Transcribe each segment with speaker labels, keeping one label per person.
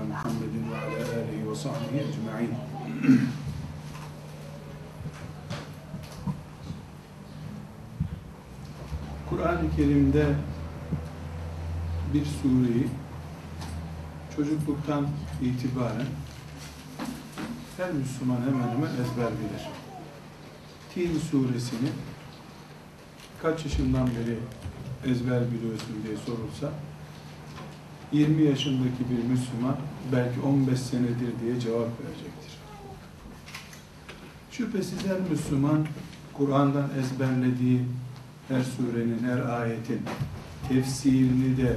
Speaker 1: محمد وعلى آله وصحبه أجمعين Kur'an-ı Kerim'de bir sureyi çocukluktan itibaren her Müslüman hemen hemen ezber bilir. Tin suresini kaç yaşından beri ezber biliyorsun diye sorulsa 20 yaşındaki bir Müslüman belki 15 senedir diye cevap verecektir. Şüphesiz her Müslüman Kur'an'dan ezberlediği her surenin, her ayetin tefsirini de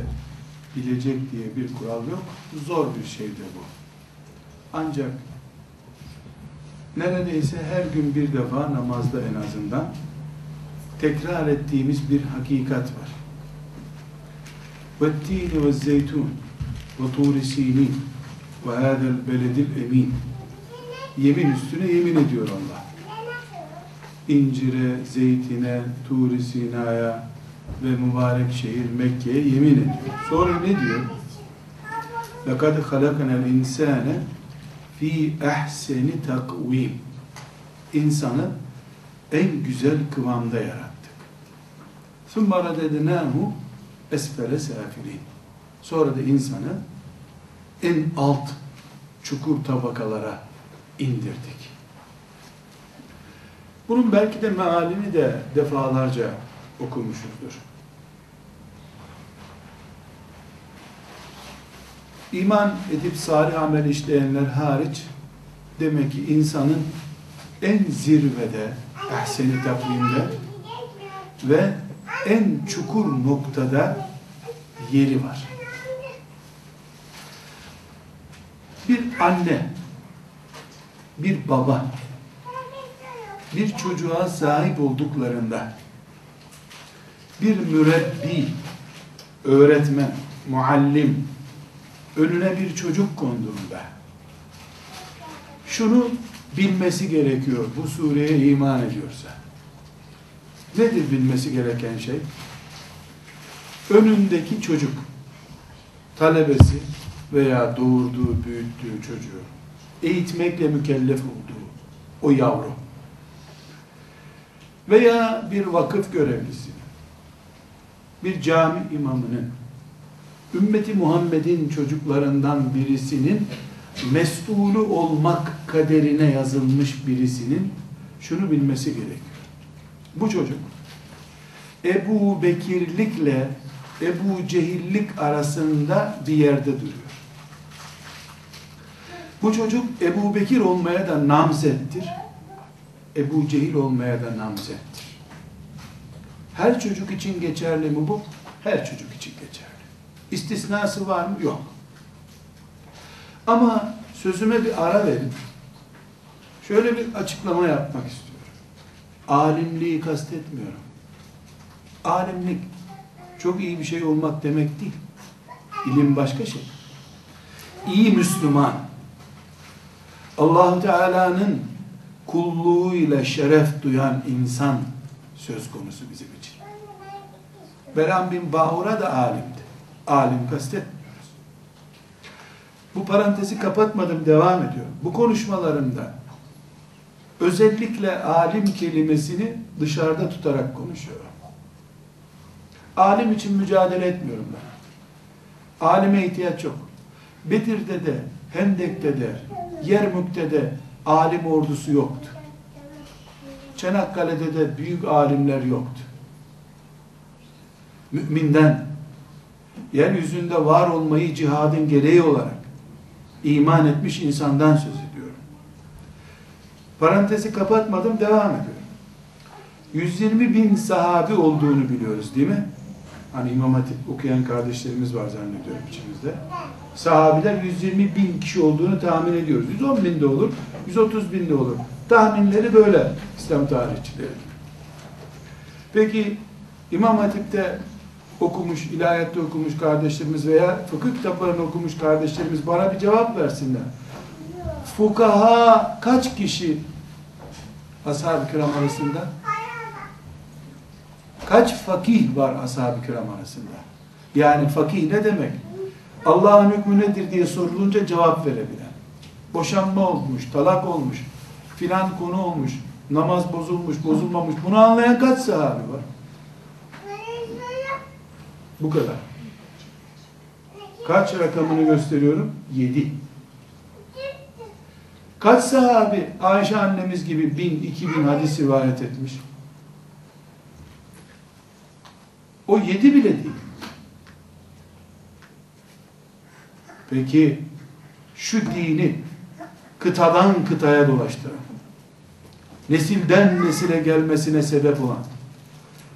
Speaker 1: bilecek diye bir kural yok. Zor bir şeydir bu. Ancak neredeyse her gün bir defa namazda en azından tekrar ettiğimiz bir hakikat var. وَالتِّينِ وَالزَّيْتُونِ وَطُورِ سِينِينَ وَهَذَا الْبَلَدِ الْاَم۪ينَ Yemin üstüne yemin ediyor Allah. İncire, zeytine, Tur-i Sina'ya ve mübarek şehir Mekke'ye yemin ediyor. Sonra ne diyor? لَقَدْ خَلَقَنَا الْاِنْسَانَ fi ehseni takvim. İnsanı en güzel kıvamda yarattık. ثُمَّ رَدَدْنَاهُ esfere safilin. Sonra da insanı en alt çukur tabakalara indirdik. Bunun belki de mealini de defalarca okumuşuzdur. İman edip salih amel işleyenler hariç demek ki insanın en zirvede, ehseni takvimde ve en çukur noktada yeri var. Bir anne, bir baba, bir çocuğa sahip olduklarında, bir mürebbi, öğretmen, muallim, önüne bir çocuk konduğunda, şunu bilmesi gerekiyor bu sureye iman ediyorsa. Nedir bilmesi gereken şey? Önündeki çocuk, talebesi veya doğurduğu, büyüttüğü çocuğu eğitmekle mükellef olduğu o yavru veya bir vakıf görevlisi, bir cami imamının, ümmeti Muhammed'in çocuklarından birisinin mesulü olmak kaderine yazılmış birisinin şunu bilmesi gerekiyor. Bu çocuk Ebu Bekirlikle Ebu Cehillik arasında bir yerde duruyor. Bu çocuk Ebu Bekir olmaya da namzettir. Ebu Cehil olmaya da namzettir. Her çocuk için geçerli mi bu? Her çocuk için geçerli. İstisnası var mı? Yok. Ama sözüme bir ara verin. Şöyle bir açıklama yapmak istiyorum. Alimliği kastetmiyorum. Alimlik çok iyi bir şey olmak demek değil. İlim başka şey. İyi Müslüman allah Teala'nın kulluğuyla şeref duyan insan söz konusu bizim için. Beram bin Bahura da alimdi. Alim kastetmiyoruz. Bu parantezi kapatmadım, devam ediyorum. Bu konuşmalarımda özellikle alim kelimesini dışarıda tutarak konuşuyorum. Alim için mücadele etmiyorum ben. Alime ihtiyaç yok. Bedir'de de, Hendek'te de, Yermük'te de alim ordusu yoktu. Çanakkale'de de büyük alimler yoktu. Müminden, yeryüzünde var olmayı cihadın gereği olarak iman etmiş insandan söz ediyorum. Parantezi kapatmadım, devam ediyorum. 120 bin sahabi olduğunu biliyoruz değil mi? Hani İmam Hatip okuyan kardeşlerimiz var zannediyorum içimizde. Sahabiler 120 bin kişi olduğunu tahmin ediyoruz. 110 bin de olur, 130 bin de olur. Tahminleri böyle İslam tarihçileri. Peki İmam Hatip'te okumuş, ilahiyette okumuş kardeşlerimiz veya fıkıh kitaplarını okumuş kardeşlerimiz bana bir cevap versinler. Fukaha kaç kişi ashab-ı kiram arasında? Kaç fakih var ashab-ı kiram arasında? Yani fakih ne demek? Allah'ın hükmü nedir diye sorulunca cevap verebilen. Boşanma olmuş, talak olmuş, filan konu olmuş, namaz bozulmuş, bozulmamış. Bunu anlayan kaç sahabi var? Bu kadar. Kaç rakamını gösteriyorum? Yedi. Kaç sahabi Ayşe annemiz gibi bin, iki bin hadis rivayet etmiş? O yedi bile değil. Peki şu dini kıtadan kıtaya dolaştıran, nesilden nesile gelmesine sebep olan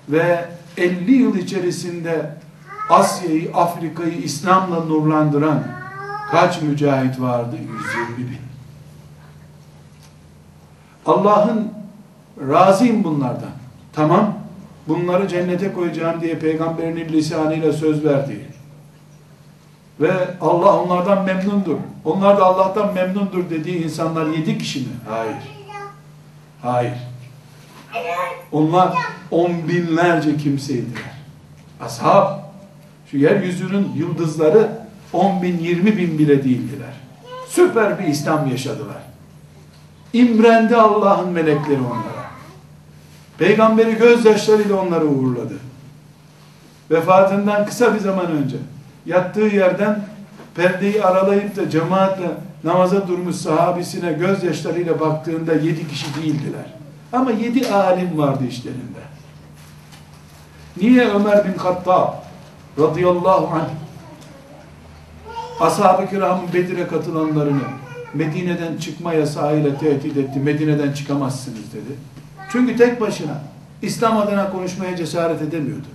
Speaker 1: ve 50 yıl içerisinde Asya'yı, Afrika'yı İslam'la nurlandıran kaç mücahit vardı? 120 bin. Allah'ın razıyım bunlardan. Tamam. Bunları cennete koyacağım diye peygamberinin lisanıyla söz verdi. Ve Allah onlardan memnundur. Onlar da Allah'tan memnundur dediği insanlar yedi kişi mi? Hayır. Hayır. Onlar on binlerce kimseydiler. Ashab, şu yeryüzünün yıldızları on bin, yirmi bin bile değildiler. Süper bir İslam yaşadılar. İmrendi Allah'ın melekleri onlara. Peygamberi gözyaşlarıyla onları uğurladı. Vefatından kısa bir zaman önce yattığı yerden perdeyi aralayıp da cemaatle namaza durmuş sahabisine gözyaşlarıyla baktığında yedi kişi değildiler. Ama yedi alim vardı işlerinde. Niye Ömer bin Hattab radıyallahu anh ashab-ı kiramın Bedir'e katılanlarını Medine'den çıkma yasağıyla tehdit etti. Medine'den çıkamazsınız dedi. Çünkü tek başına İslam adına konuşmaya cesaret edemiyordu.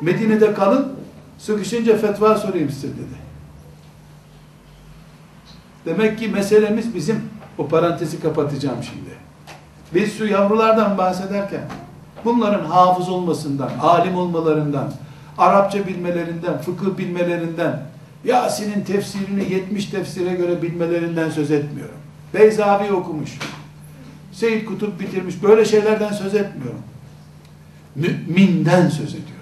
Speaker 1: Medine'de kalın, sıkışınca fetva sorayım size dedi. Demek ki meselemiz bizim, o parantezi kapatacağım şimdi. Biz şu yavrulardan bahsederken, bunların hafız olmasından, alim olmalarından, Arapça bilmelerinden, fıkıh bilmelerinden, Yasin'in tefsirini 70 tefsire göre bilmelerinden söz etmiyorum. Beyzavi okumuş, Seyyid Kutup bitirmiş, böyle şeylerden söz etmiyorum. Müminden söz ediyorum.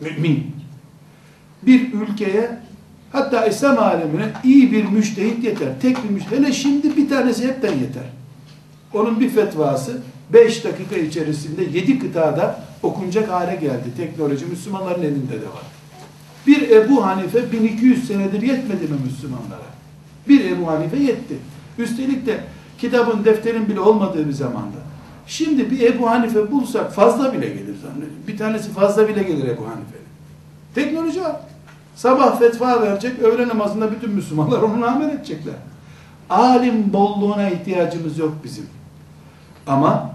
Speaker 1: Mümin. Bir ülkeye, hatta İslam alemine iyi bir müştehit yeter. Tek bir müştehit. Hele şimdi bir tanesi hepten yeter. Onun bir fetvası 5 dakika içerisinde 7 kıtada okunacak hale geldi. Teknoloji Müslümanların elinde de var. Bir Ebu Hanife 1200 senedir yetmedi mi Müslümanlara? Bir Ebu Hanife yetti. Üstelik de kitabın, defterin bile olmadığı bir zamanda. Şimdi bir Ebu Hanife bulsak fazla bile gelir zannediyorum. Bir tanesi fazla bile gelir Ebu Hanife'nin. Teknoloji var. Sabah fetva verecek, öğle namazında bütün Müslümanlar onu amel edecekler. Alim bolluğuna ihtiyacımız yok bizim. Ama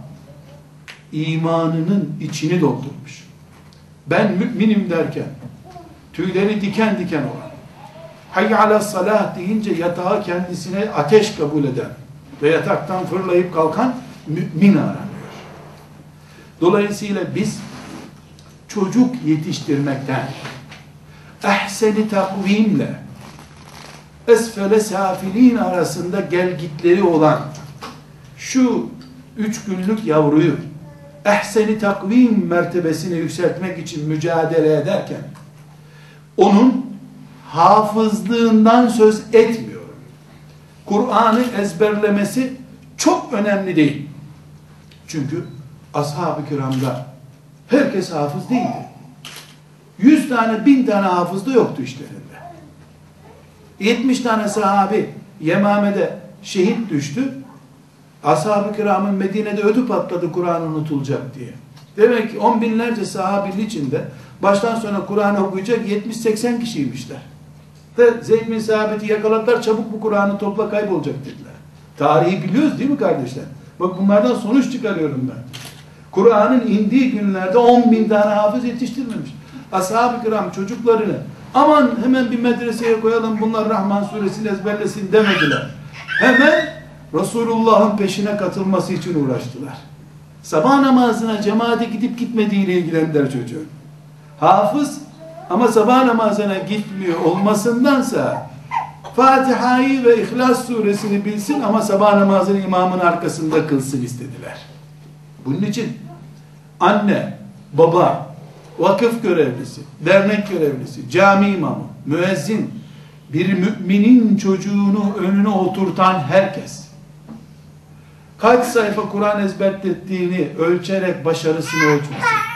Speaker 1: imanının içini doldurmuş. Ben müminim derken, tüyleri diken diken olan, hayy ala salah deyince yatağı kendisine ateş kabul eden ve yataktan fırlayıp kalkan mümin aranıyor. Dolayısıyla biz çocuk yetiştirmekten ehseni takvimle esfele safilin arasında gelgitleri olan şu üç günlük yavruyu ehseni takvim mertebesini yükseltmek için mücadele ederken onun hafızlığından söz etmiyorum. Kur'an'ı ezberlemesi çok önemli değil. Çünkü ashab-ı kiramda herkes hafız değildi. Yüz tane, bin tane hafız da yoktu işlerinde. Yetmiş tane sahabi Yemame'de şehit düştü. Ashab-ı kiramın Medine'de ödü patladı Kur'an unutulacak diye. Demek ki on binlerce sahabinin içinde baştan sona Kur'an okuyacak 70-80 kişiymişler. Ve Zeyd bin Sabit'i yakaladılar çabuk bu Kur'an'ı topla kaybolacak dediler. Tarihi biliyoruz değil mi kardeşler? Bak bunlardan sonuç çıkarıyorum ben. Kur'an'ın indiği günlerde 10 bin tane hafız yetiştirmemiş. Ashab-ı kiram çocuklarını aman hemen bir medreseye koyalım bunlar Rahman suresini ezberlesin demediler. Hemen Resulullah'ın peşine katılması için uğraştılar. Sabah namazına cemaate gidip gitmediğiyle ilgilendiler çocuğun. Hafız ama sabah namazına gitmiyor olmasındansa Fatiha'yı ve İhlas suresini bilsin ama sabah namazını imamın arkasında kılsın istediler. Bunun için anne, baba vakıf görevlisi, dernek görevlisi, cami imamı, müezzin, bir müminin çocuğunu önüne oturtan herkes, kaç sayfa Kur'an ezberlettiğini ölçerek başarısını ölçmesin.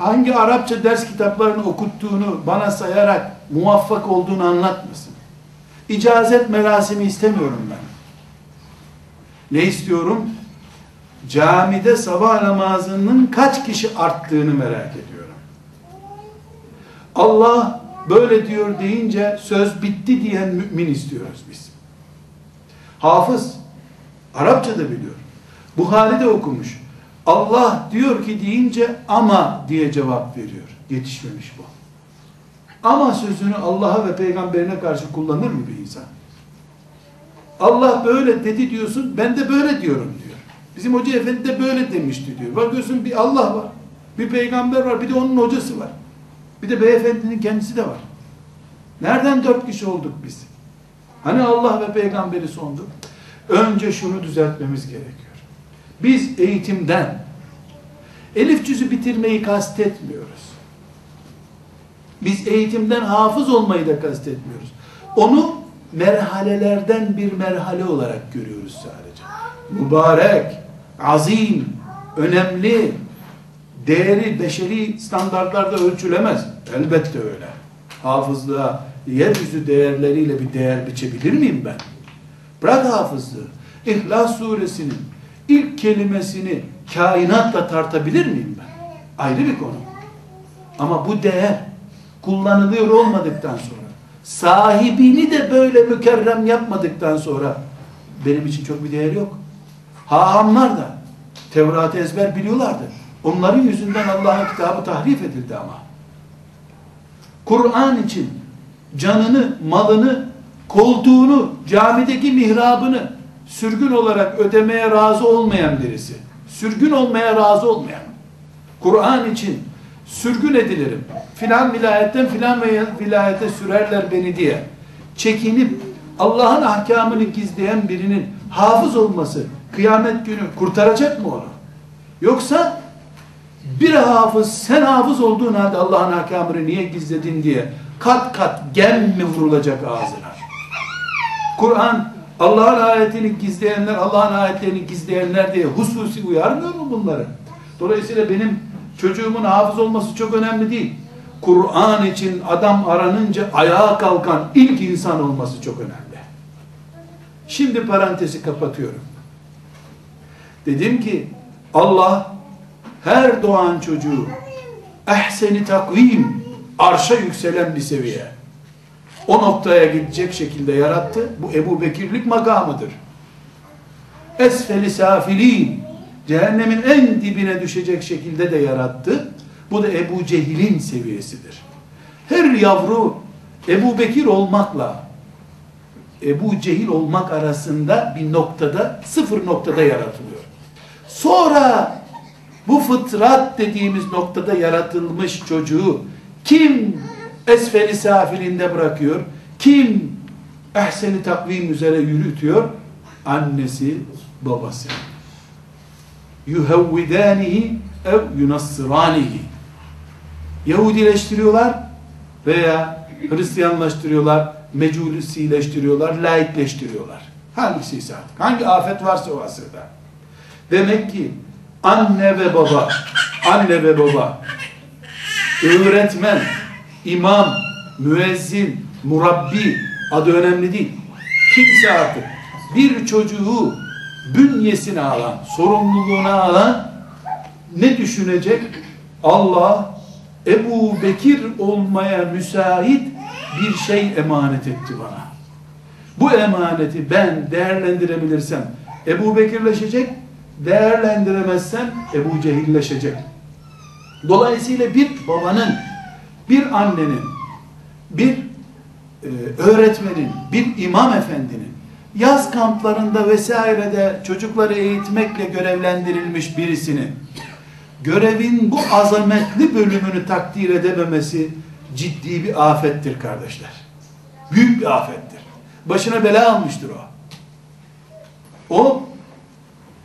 Speaker 1: Hangi Arapça ders kitaplarını okuttuğunu bana sayarak muvaffak olduğunu anlatmasın. İcazet merasimi istemiyorum ben. Ne istiyorum? Camide sabah namazının kaç kişi arttığını merak ediyorum. Allah böyle diyor deyince söz bitti diyen mümin istiyoruz biz. Hafız, Arapça da biliyor. Buhari de okumuş. Allah diyor ki deyince ama diye cevap veriyor. Yetişmemiş bu. Ama sözünü Allah'a ve peygamberine karşı kullanır mı bir insan? Allah böyle dedi diyorsun, ben de böyle diyorum diyor. Bizim hoca efendi de böyle demişti diyor. Bakıyorsun bir Allah var, bir peygamber var, bir de onun hocası var. Bir de beyefendinin kendisi de var. Nereden dört kişi olduk biz? Hani Allah ve peygamberi sonduk? Önce şunu düzeltmemiz gerekiyor. Biz eğitimden elif cüzü bitirmeyi kastetmiyoruz. Biz eğitimden hafız olmayı da kastetmiyoruz. Onu merhalelerden bir merhale olarak görüyoruz sadece. Mübarek, azim, önemli, değeri beşeri standartlarda ölçülemez. Elbette öyle. Hafızlığa yeryüzü değerleriyle bir değer biçebilir miyim ben? Bırak hafızlığı. İhlas suresinin ilk kelimesini kainatla tartabilir miyim ben? Ayrı bir konu. Ama bu değer kullanılıyor olmadıktan sonra sahibini de böyle mükerrem yapmadıktan sonra benim için çok bir değer yok. Hahamlar da Tevrat'ı ezber biliyorlardı. Onların yüzünden Allah'ın kitabı tahrif edildi ama. Kur'an için canını, malını, koltuğunu, camideki mihrabını sürgün olarak ödemeye razı olmayan birisi. Sürgün olmaya razı olmayan. Kur'an için sürgün edilirim. Filan vilayetten filan vilayete sürerler beni diye. Çekinip Allah'ın ahkamını gizleyen birinin hafız olması kıyamet günü kurtaracak mı onu? Yoksa bir hafız sen hafız olduğun halde Allah'ın ahkamını niye gizledin diye kat kat gem mi vurulacak ağzına? Kur'an Allah'ın ayetini gizleyenler, Allah'ın ayetlerini gizleyenler diye hususi uyarmıyor mu bunları? Dolayısıyla benim çocuğumun hafız olması çok önemli değil. Kur'an için adam aranınca ayağa kalkan ilk insan olması çok önemli. Şimdi parantezi kapatıyorum. Dedim ki Allah her doğan çocuğu ehseni takvim arşa yükselen bir seviye o noktaya gidecek şekilde yarattı. Bu Ebu Bekirlik makamıdır. Esfeli safilin cehennemin en dibine düşecek şekilde de yarattı. Bu da Ebu Cehil'in seviyesidir. Her yavru Ebu Bekir olmakla Ebu Cehil olmak arasında bir noktada, sıfır noktada yaratılıyor. Sonra bu fıtrat dediğimiz noktada yaratılmış çocuğu kim esfeli safilinde bırakıyor? Kim ehseni takvim üzere yürütüyor? Annesi, babası. Yuhevvidanihi ev yunassıranihi. Yahudileştiriyorlar veya Hristiyanlaştırıyorlar, meculisileştiriyorlar, laikleştiriyorlar. Hangisi artık? Hangi afet varsa o asırda. Demek ki anne ve baba, anne ve baba, öğretmen, imam, müezzin, murabbi adı önemli değil. Kimse artık bir çocuğu bünyesine alan, sorumluluğuna alan ne düşünecek? Allah Ebu Bekir olmaya müsait bir şey emanet etti bana. Bu emaneti ben değerlendirebilirsem Ebu Bekirleşecek, değerlendiremezsem Ebu Cehilleşecek. Dolayısıyla bir babanın bir annenin, bir e, öğretmenin, bir imam efendinin yaz kamplarında vesairede çocukları eğitmekle görevlendirilmiş birisini görevin bu azametli bölümünü takdir edememesi ciddi bir afettir kardeşler. Büyük bir afettir. Başına bela almıştır o. O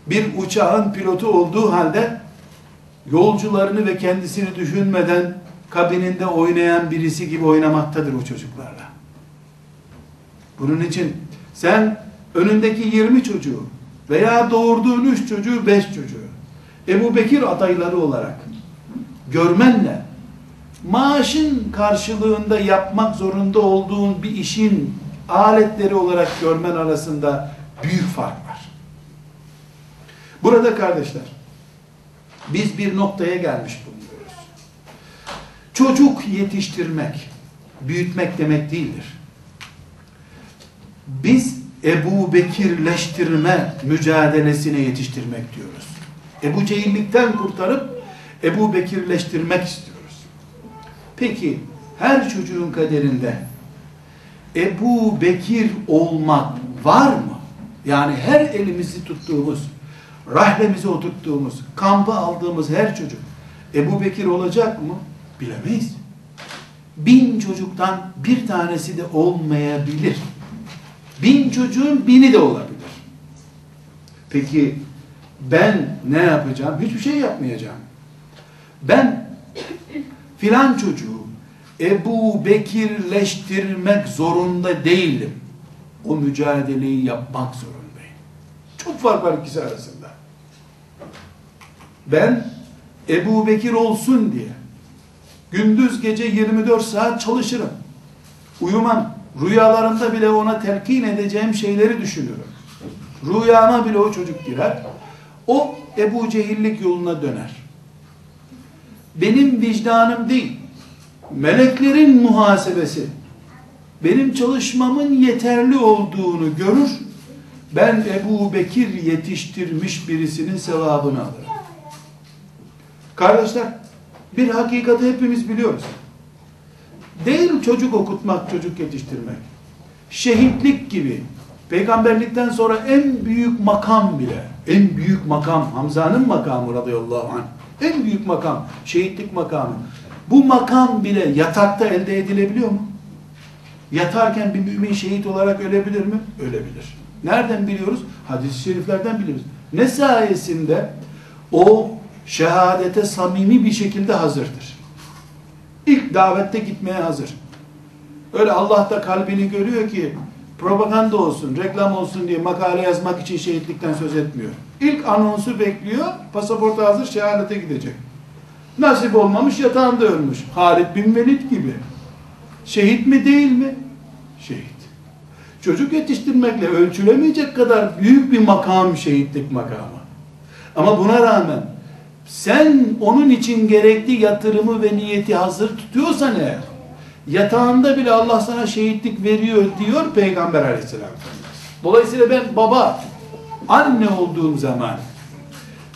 Speaker 1: bir uçağın pilotu olduğu halde yolcularını ve kendisini düşünmeden kabininde oynayan birisi gibi oynamaktadır o çocuklarla. Bunun için sen önündeki 20 çocuğu veya doğurduğun 3 çocuğu 5 çocuğu Ebu Bekir adayları olarak görmenle maaşın karşılığında yapmak zorunda olduğun bir işin aletleri olarak görmen arasında büyük fark var. Burada kardeşler biz bir noktaya gelmiş bulunuyoruz. Çocuk yetiştirmek, büyütmek demek değildir. Biz Ebu Bekirleştirme mücadelesine yetiştirmek diyoruz. Ebu Cehillikten kurtarıp Ebu Bekirleştirmek istiyoruz. Peki her çocuğun kaderinde Ebu Bekir olmak var mı? Yani her elimizi tuttuğumuz, rahlemize oturttuğumuz, kampa aldığımız her çocuk Ebu Bekir olacak mı? Bilemeyiz. Bin çocuktan bir tanesi de olmayabilir. Bin çocuğun bini de olabilir. Peki ben ne yapacağım? Hiçbir şey yapmayacağım. Ben filan çocuğu Ebu Bekirleştirmek zorunda değilim. O mücadeleyi yapmak zorundayım. Çok fark var ikisi arasında. Ben Ebu Bekir olsun diye gündüz gece 24 saat çalışırım. Uyumam. Rüyalarımda bile ona telkin edeceğim şeyleri düşünürüm. Rüyama bile o çocuk girer. O Ebu Cehillik yoluna döner. Benim vicdanım değil, meleklerin muhasebesi, benim çalışmamın yeterli olduğunu görür, ben Ebu Bekir yetiştirmiş birisinin sevabını alırım. Kardeşler, bir hakikati hepimiz biliyoruz. Değil çocuk okutmak, çocuk yetiştirmek. Şehitlik gibi, peygamberlikten sonra en büyük makam bile, en büyük makam, Hamza'nın makamı radıyallahu anh, en büyük makam, şehitlik makamı. Bu makam bile yatakta elde edilebiliyor mu? Yatarken bir mümin şehit olarak ölebilir mi? Ölebilir. Nereden biliyoruz? Hadis-i şeriflerden biliyoruz. Ne sayesinde? O şehadete samimi bir şekilde hazırdır. İlk davette gitmeye hazır. Öyle Allah da kalbini görüyor ki propaganda olsun, reklam olsun diye makale yazmak için şehitlikten söz etmiyor. İlk anonsu bekliyor, pasaportu hazır şehadete gidecek. Nasip olmamış yatağında ölmüş. Halid bin Velid gibi. Şehit mi değil mi? Şehit. Çocuk yetiştirmekle ölçülemeyecek kadar büyük bir makam şehitlik makamı. Ama buna rağmen sen onun için gerekli yatırımı ve niyeti hazır tutuyorsan eğer yatağında bile Allah sana şehitlik veriyor diyor Peygamber aleyhisselam. Dolayısıyla ben baba, anne olduğum zaman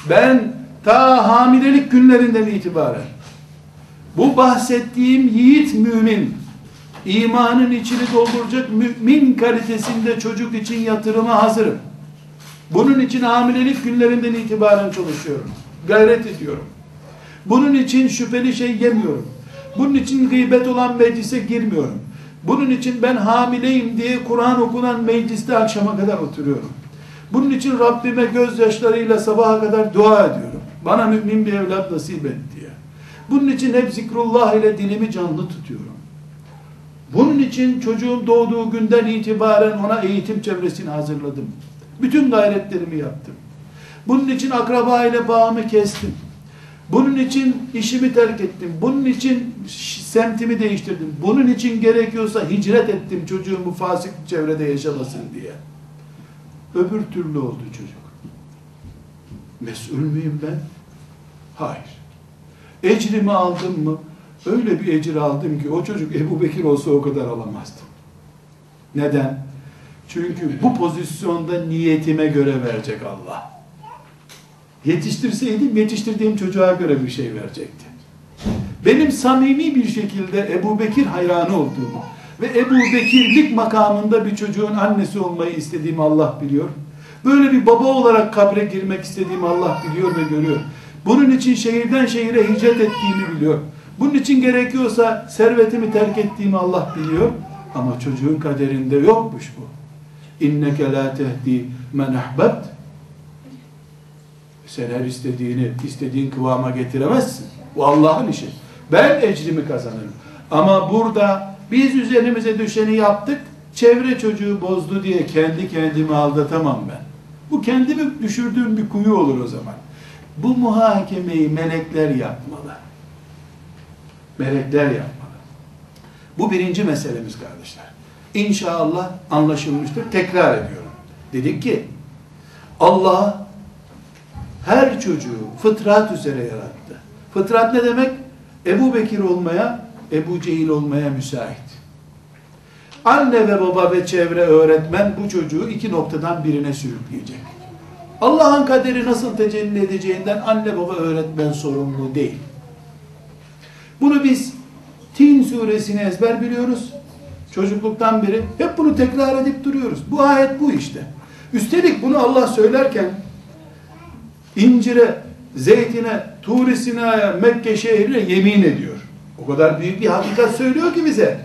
Speaker 1: ben ta hamilelik günlerinden itibaren bu bahsettiğim yiğit mümin imanın içini dolduracak mümin kalitesinde çocuk için yatırıma hazırım. Bunun için hamilelik günlerinden itibaren çalışıyorum. Gayret ediyorum. Bunun için şüpheli şey yemiyorum. Bunun için gıybet olan meclise girmiyorum. Bunun için ben hamileyim diye Kur'an okunan mecliste akşama kadar oturuyorum. Bunun için Rabbime gözyaşlarıyla sabaha kadar dua ediyorum. Bana mümin bir evlat nasip et diye. Bunun için hep zikrullah ile dilimi canlı tutuyorum. Bunun için çocuğun doğduğu günden itibaren ona eğitim çevresini hazırladım. Bütün gayretlerimi yaptım. Bunun için akraba ile bağımı kestim. Bunun için işimi terk ettim. Bunun için semtimi değiştirdim. Bunun için gerekiyorsa hicret ettim çocuğum bu fasık çevrede yaşamasın diye. Öbür türlü oldu çocuk. Mesul müyüm ben? Hayır. Ecrimi aldım mı? Öyle bir ecir aldım ki o çocuk Ebu Bekir olsa o kadar alamazdım. Neden? Çünkü bu pozisyonda niyetime göre verecek Allah. Yetiştirseydim yetiştirdiğim çocuğa göre bir şey verecekti. Benim samimi bir şekilde Ebu Bekir hayranı olduğumu ve Ebu Bekirlik makamında bir çocuğun annesi olmayı istediğimi Allah biliyor. Böyle bir baba olarak kabre girmek istediğimi Allah biliyor ve görüyor. Bunun için şehirden şehire hicret ettiğimi biliyor. Bunun için gerekiyorsa servetimi terk ettiğimi Allah biliyor. Ama çocuğun kaderinde yokmuş bu. İnneke la tehdi men ahbebt Sen her istediğini istediğin kıvama getiremezsin. Bu Allah'ın işi. Ben ecrimi kazanırım. Ama burada biz üzerimize düşeni yaptık, çevre çocuğu bozdu diye kendi kendimi aldatamam ben. Bu kendimi düşürdüğüm bir kuyu olur o zaman. Bu muhakemeyi melekler yapmalı. Melekler yapmalı. Bu birinci meselemiz kardeşler. İnşallah anlaşılmıştır. Tekrar ediyorum. Dedik ki Allah her çocuğu fıtrat üzere yarattı. Fıtrat ne demek? Ebu Bekir olmaya, Ebu Cehil olmaya müsait. Anne ve baba ve çevre öğretmen bu çocuğu iki noktadan birine sürükleyecek. Allah'ın kaderi nasıl tecelli edeceğinden anne baba öğretmen sorumlu değil. Bunu biz Tin suresini ezber biliyoruz. Çocukluktan beri hep bunu tekrar edip duruyoruz. Bu ayet bu işte. Üstelik bunu Allah söylerken incire, zeytine, Tur-i Mekke şehrine yemin ediyor. O kadar büyük bir hakikat söylüyor ki bize.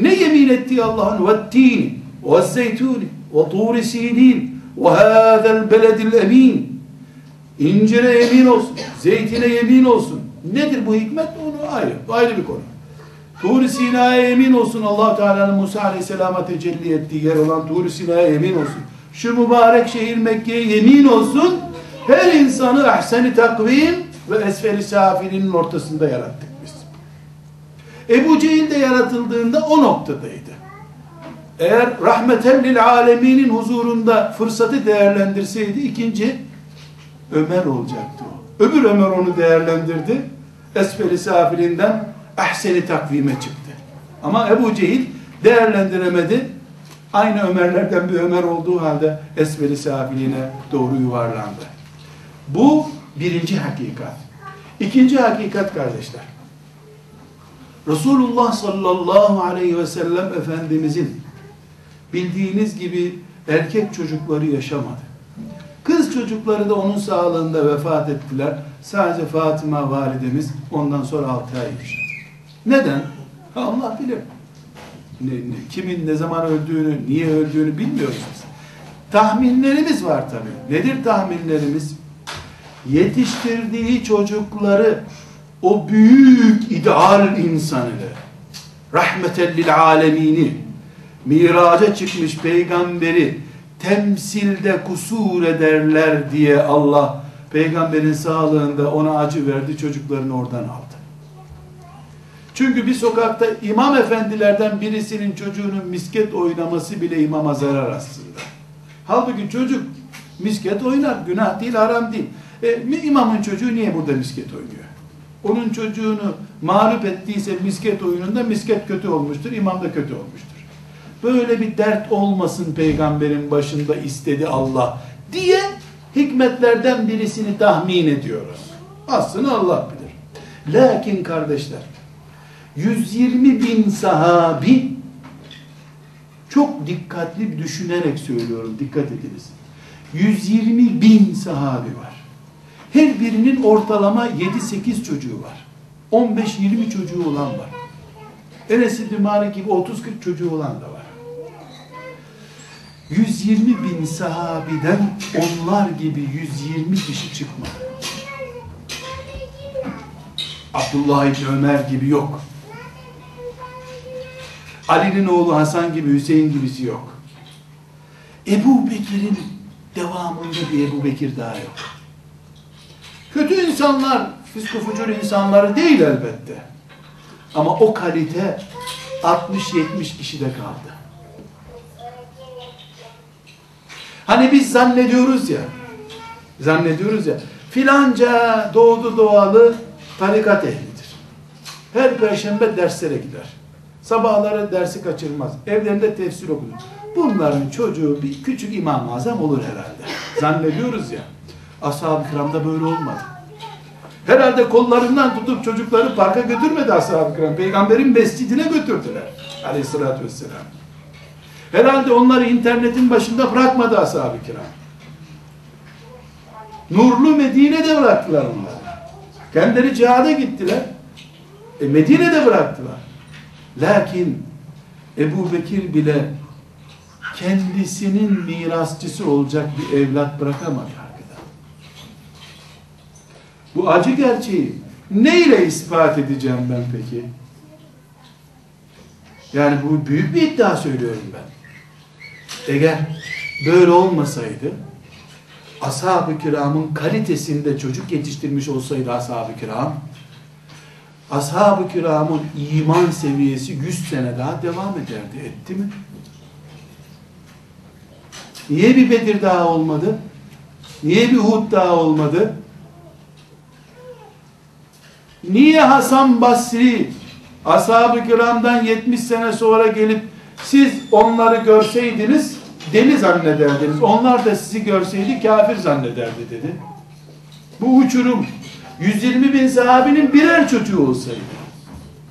Speaker 1: Ne yemin ettiği Allah'ın vettini, ve zeytuni, ve tur-i sinin, ve hâzel beledil emin. İncire yemin olsun, zeytine yemin olsun. Nedir bu hikmet? Onu ayrı, ayrı bir konu. tur Sina'ya yemin olsun allah Teala'nın Musa Aleyhisselam'a tecelli ettiği yer olan tur Sina'ya yemin olsun. Şu mübarek şehir Mekke'ye yemin olsun her insanı ahseni takvim ve esferi safilinin ortasında yarattık biz. Ebu Cehil de yaratıldığında o noktadaydı. Eğer rahmeten lil aleminin huzurunda fırsatı değerlendirseydi ikinci Ömer olacaktı o. Öbür Ömer onu değerlendirdi. Esferi safilinden ahseni takvime çıktı. Ama Ebu Cehil değerlendiremedi. Aynı Ömerlerden bir Ömer olduğu halde esveli safiline doğru yuvarlandı. Bu birinci hakikat. İkinci hakikat kardeşler. Resulullah sallallahu aleyhi ve sellem Efendimizin bildiğiniz gibi erkek çocukları yaşamadı. Kız çocukları da onun sağlığında vefat ettiler. Sadece Fatıma validemiz ondan sonra 6 ay yaşadı. Neden? Allah bilir. Ne, ne, kimin ne zaman öldüğünü, niye öldüğünü bilmiyoruz biz. Tahminlerimiz var tabii. Nedir tahminlerimiz? Yetiştirdiği çocukları o büyük ideal insanı rahmeten lil alemini miraca çıkmış peygamberi temsilde kusur ederler diye Allah peygamberin sağlığında ona acı verdi çocuklarını oradan aldı. Çünkü bir sokakta imam efendilerden birisinin çocuğunun misket oynaması bile imama zarar aslında. Halbuki çocuk misket oynar, günah değil, haram değil. E, imamın çocuğu niye burada misket oynuyor? Onun çocuğunu mağlup ettiyse misket oyununda misket kötü olmuştur, imam da kötü olmuştur. Böyle bir dert olmasın peygamberin başında istedi Allah diye hikmetlerden birisini tahmin ediyoruz. Aslında Allah bilir. Lakin kardeşler 120 bin sahabi çok dikkatli düşünerek söylüyorum dikkat ediniz 120 bin sahabi var her birinin ortalama 7-8 çocuğu var. 15-20 çocuğu olan var. Enes İbni Malik gibi 30-40 çocuğu olan da var. 120 bin sahabiden onlar gibi 120 kişi çıkmadı Abdullah İbni Ömer gibi yok. Ali'nin oğlu Hasan gibi, Hüseyin gibisi yok. Ebu Bekir'in devamında bir Ebu Bekir daha yok. Kötü insanlar, fiskofucur insanları değil elbette. Ama o kalite 60-70 kişide kaldı. Hani biz zannediyoruz ya, zannediyoruz ya, filanca doğdu doğalı tarikat ehlidir. Her perşembe derslere gider. Sabahları dersi kaçırmaz. Evlerinde tefsir okur. Bunların çocuğu bir küçük İmam-ı Azam olur herhalde. Zannediyoruz ya. Ashab-ı kiramda böyle olmadı. Herhalde kollarından tutup çocukları parka götürmedi ashab-ı kiram. Peygamberin mescidine götürdüler. Aleyhissalatü vesselam. Herhalde onları internetin başında bırakmadı ashab-ı kiram. Nurlu Medine'de bıraktılar onları. Kendileri cihada gittiler. E Medine'de bıraktılar. Lakin Ebu Bekir bile kendisinin mirasçısı olacak bir evlat bırakamadı. Bu acı gerçeği ne ile ispat edeceğim ben peki? Yani bu büyük bir iddia söylüyorum ben. Eğer böyle olmasaydı ashab-ı kiramın kalitesinde çocuk yetiştirmiş olsaydı ashab-ı kiram ashab-ı kiramın iman seviyesi 100 sene daha devam ederdi. Etti mi? Niye bir Bedir daha olmadı? Niye bir Hud daha olmadı? Niye Hasan Basri ashab-ı kiramdan 70 sene sonra gelip siz onları görseydiniz deli zannederdiniz. Onlar da sizi görseydi kafir zannederdi dedi. Bu uçurum 120 bin sahabinin birer çocuğu olsaydı.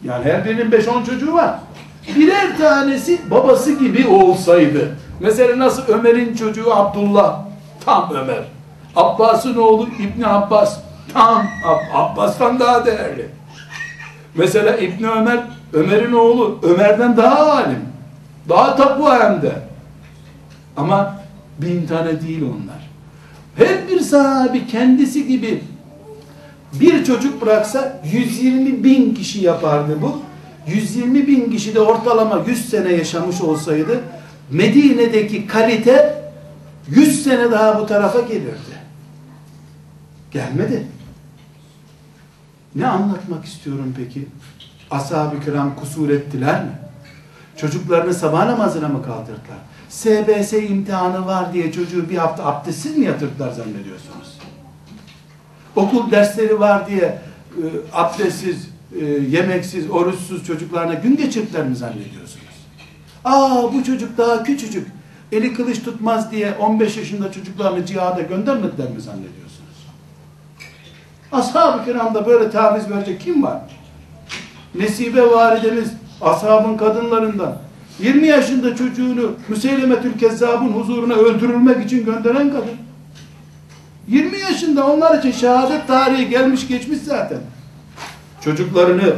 Speaker 1: Yani her birinin 5-10 çocuğu var. Birer tanesi babası gibi olsaydı. Mesela nasıl Ömer'in çocuğu Abdullah tam Ömer. Abbas'ın oğlu İbni Abbas tam Abbas'tan daha değerli. Mesela İbni Ömer Ömer'in oğlu Ömer'den daha alim. Daha takva hem de. Ama bin tane değil onlar. Her bir sahabi kendisi gibi bir çocuk bıraksa 120 bin kişi yapardı bu. 120 bin kişi de ortalama 100 sene yaşamış olsaydı Medine'deki kalite 100 sene daha bu tarafa gelirdi. Gelmedi. Ne anlatmak istiyorum peki? Ashab-ı kiram kusur ettiler mi? Çocuklarını sabah namazına mı kaldırdılar? SBS imtihanı var diye çocuğu bir hafta abdestsiz mi yatırdılar zannediyorsunuz? Okul dersleri var diye e, abdestsiz, e, yemeksiz, oruçsuz çocuklarına gün geçirdiler mi zannediyorsunuz? Aa bu çocuk daha küçücük, eli kılıç tutmaz diye 15 yaşında çocuklarını cihada göndermediler mi zannediyorsunuz? Ashab-ı kiramda böyle taviz verecek kim var? Nesibe validemiz ashabın kadınlarından 20 yaşında çocuğunu Müseylemetül Kezzab'ın huzuruna öldürülmek için gönderen kadın. 20 yaşında onlar için şehadet tarihi gelmiş geçmiş zaten. Çocuklarını,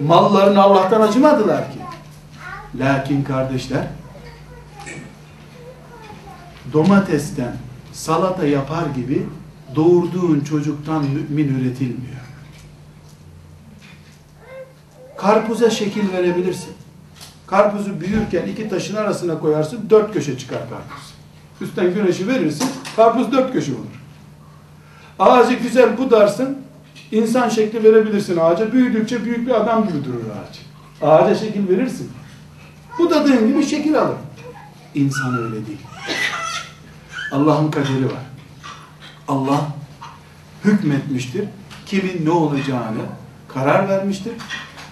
Speaker 1: mallarını Allah'tan acımadılar ki. Lakin kardeşler, domatesten salata yapar gibi doğurduğun çocuktan mümin üretilmiyor. Karpuza şekil verebilirsin. Karpuzu büyürken iki taşın arasına koyarsın, dört köşe çıkar karpuz. Üstten güneşi verirsin, karpuz dört köşe olur. Ağacı güzel budarsın, insan şekli verebilirsin ağaca. Büyüdükçe büyük bir adam durur ağaç. Ağaca şekil verirsin. Budadığın gibi şekil alır. İnsan öyle değil. Allah'ın kaderi var. Allah hükmetmiştir. Kimin ne olacağını karar vermiştir.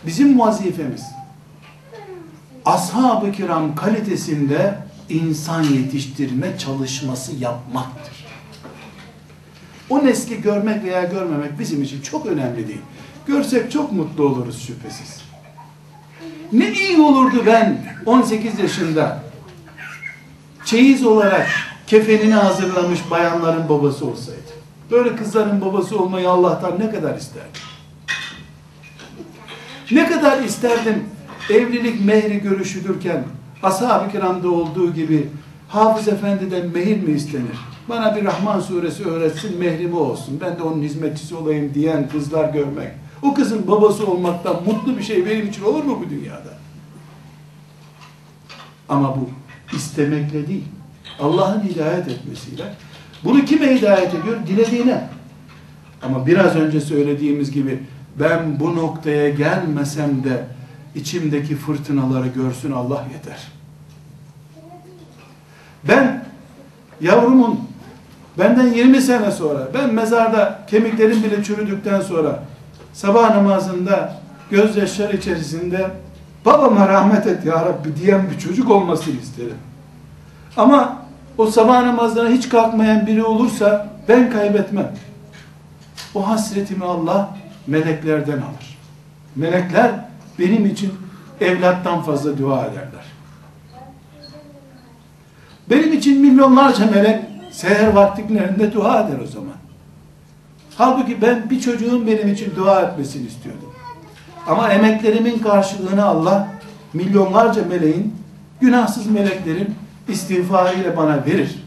Speaker 1: Bizim vazifemiz ashab-ı kiram kalitesinde insan yetiştirme çalışması yapmaktır. O nesli görmek veya görmemek bizim için çok önemli değil. Görsek çok mutlu oluruz şüphesiz. Ne iyi olurdu ben 18 yaşında çeyiz olarak kefenini hazırlamış bayanların babası olsaydı. Böyle kızların babası olmayı Allah'tan ne kadar isterdim. Ne kadar isterdim evlilik mehri görüşülürken ashab-ı kiramda olduğu gibi Hafız Efendi'den mehir mi istenir? Bana bir Rahman suresi öğretsin mehrimi olsun. Ben de onun hizmetçisi olayım diyen kızlar görmek. O kızın babası olmaktan mutlu bir şey benim için olur mu bu dünyada? Ama bu istemekle değil. Allah'ın hidayet etmesiyle. Bunu kime hidayet ediyor? Dilediğine. Ama biraz önce söylediğimiz gibi ben bu noktaya gelmesem de içimdeki fırtınaları görsün Allah yeter. Ben yavrumun benden 20 sene sonra ben mezarda kemiklerim bile çürüdükten sonra sabah namazında gözyaşları içerisinde babama rahmet et ya Rabbi diyen bir çocuk olmasını isterim. Ama o sabah namazlarına hiç kalkmayan biri olursa ben kaybetmem. O hasretimi Allah meleklerden alır. Melekler benim için evlattan fazla dua ederler. Benim için milyonlarca melek seher vaktiklerinde dua eder o zaman. Halbuki ben bir çocuğun benim için dua etmesini istiyordum. Ama emeklerimin karşılığını Allah milyonlarca meleğin, günahsız meleklerin istiğfarıyla bana verir.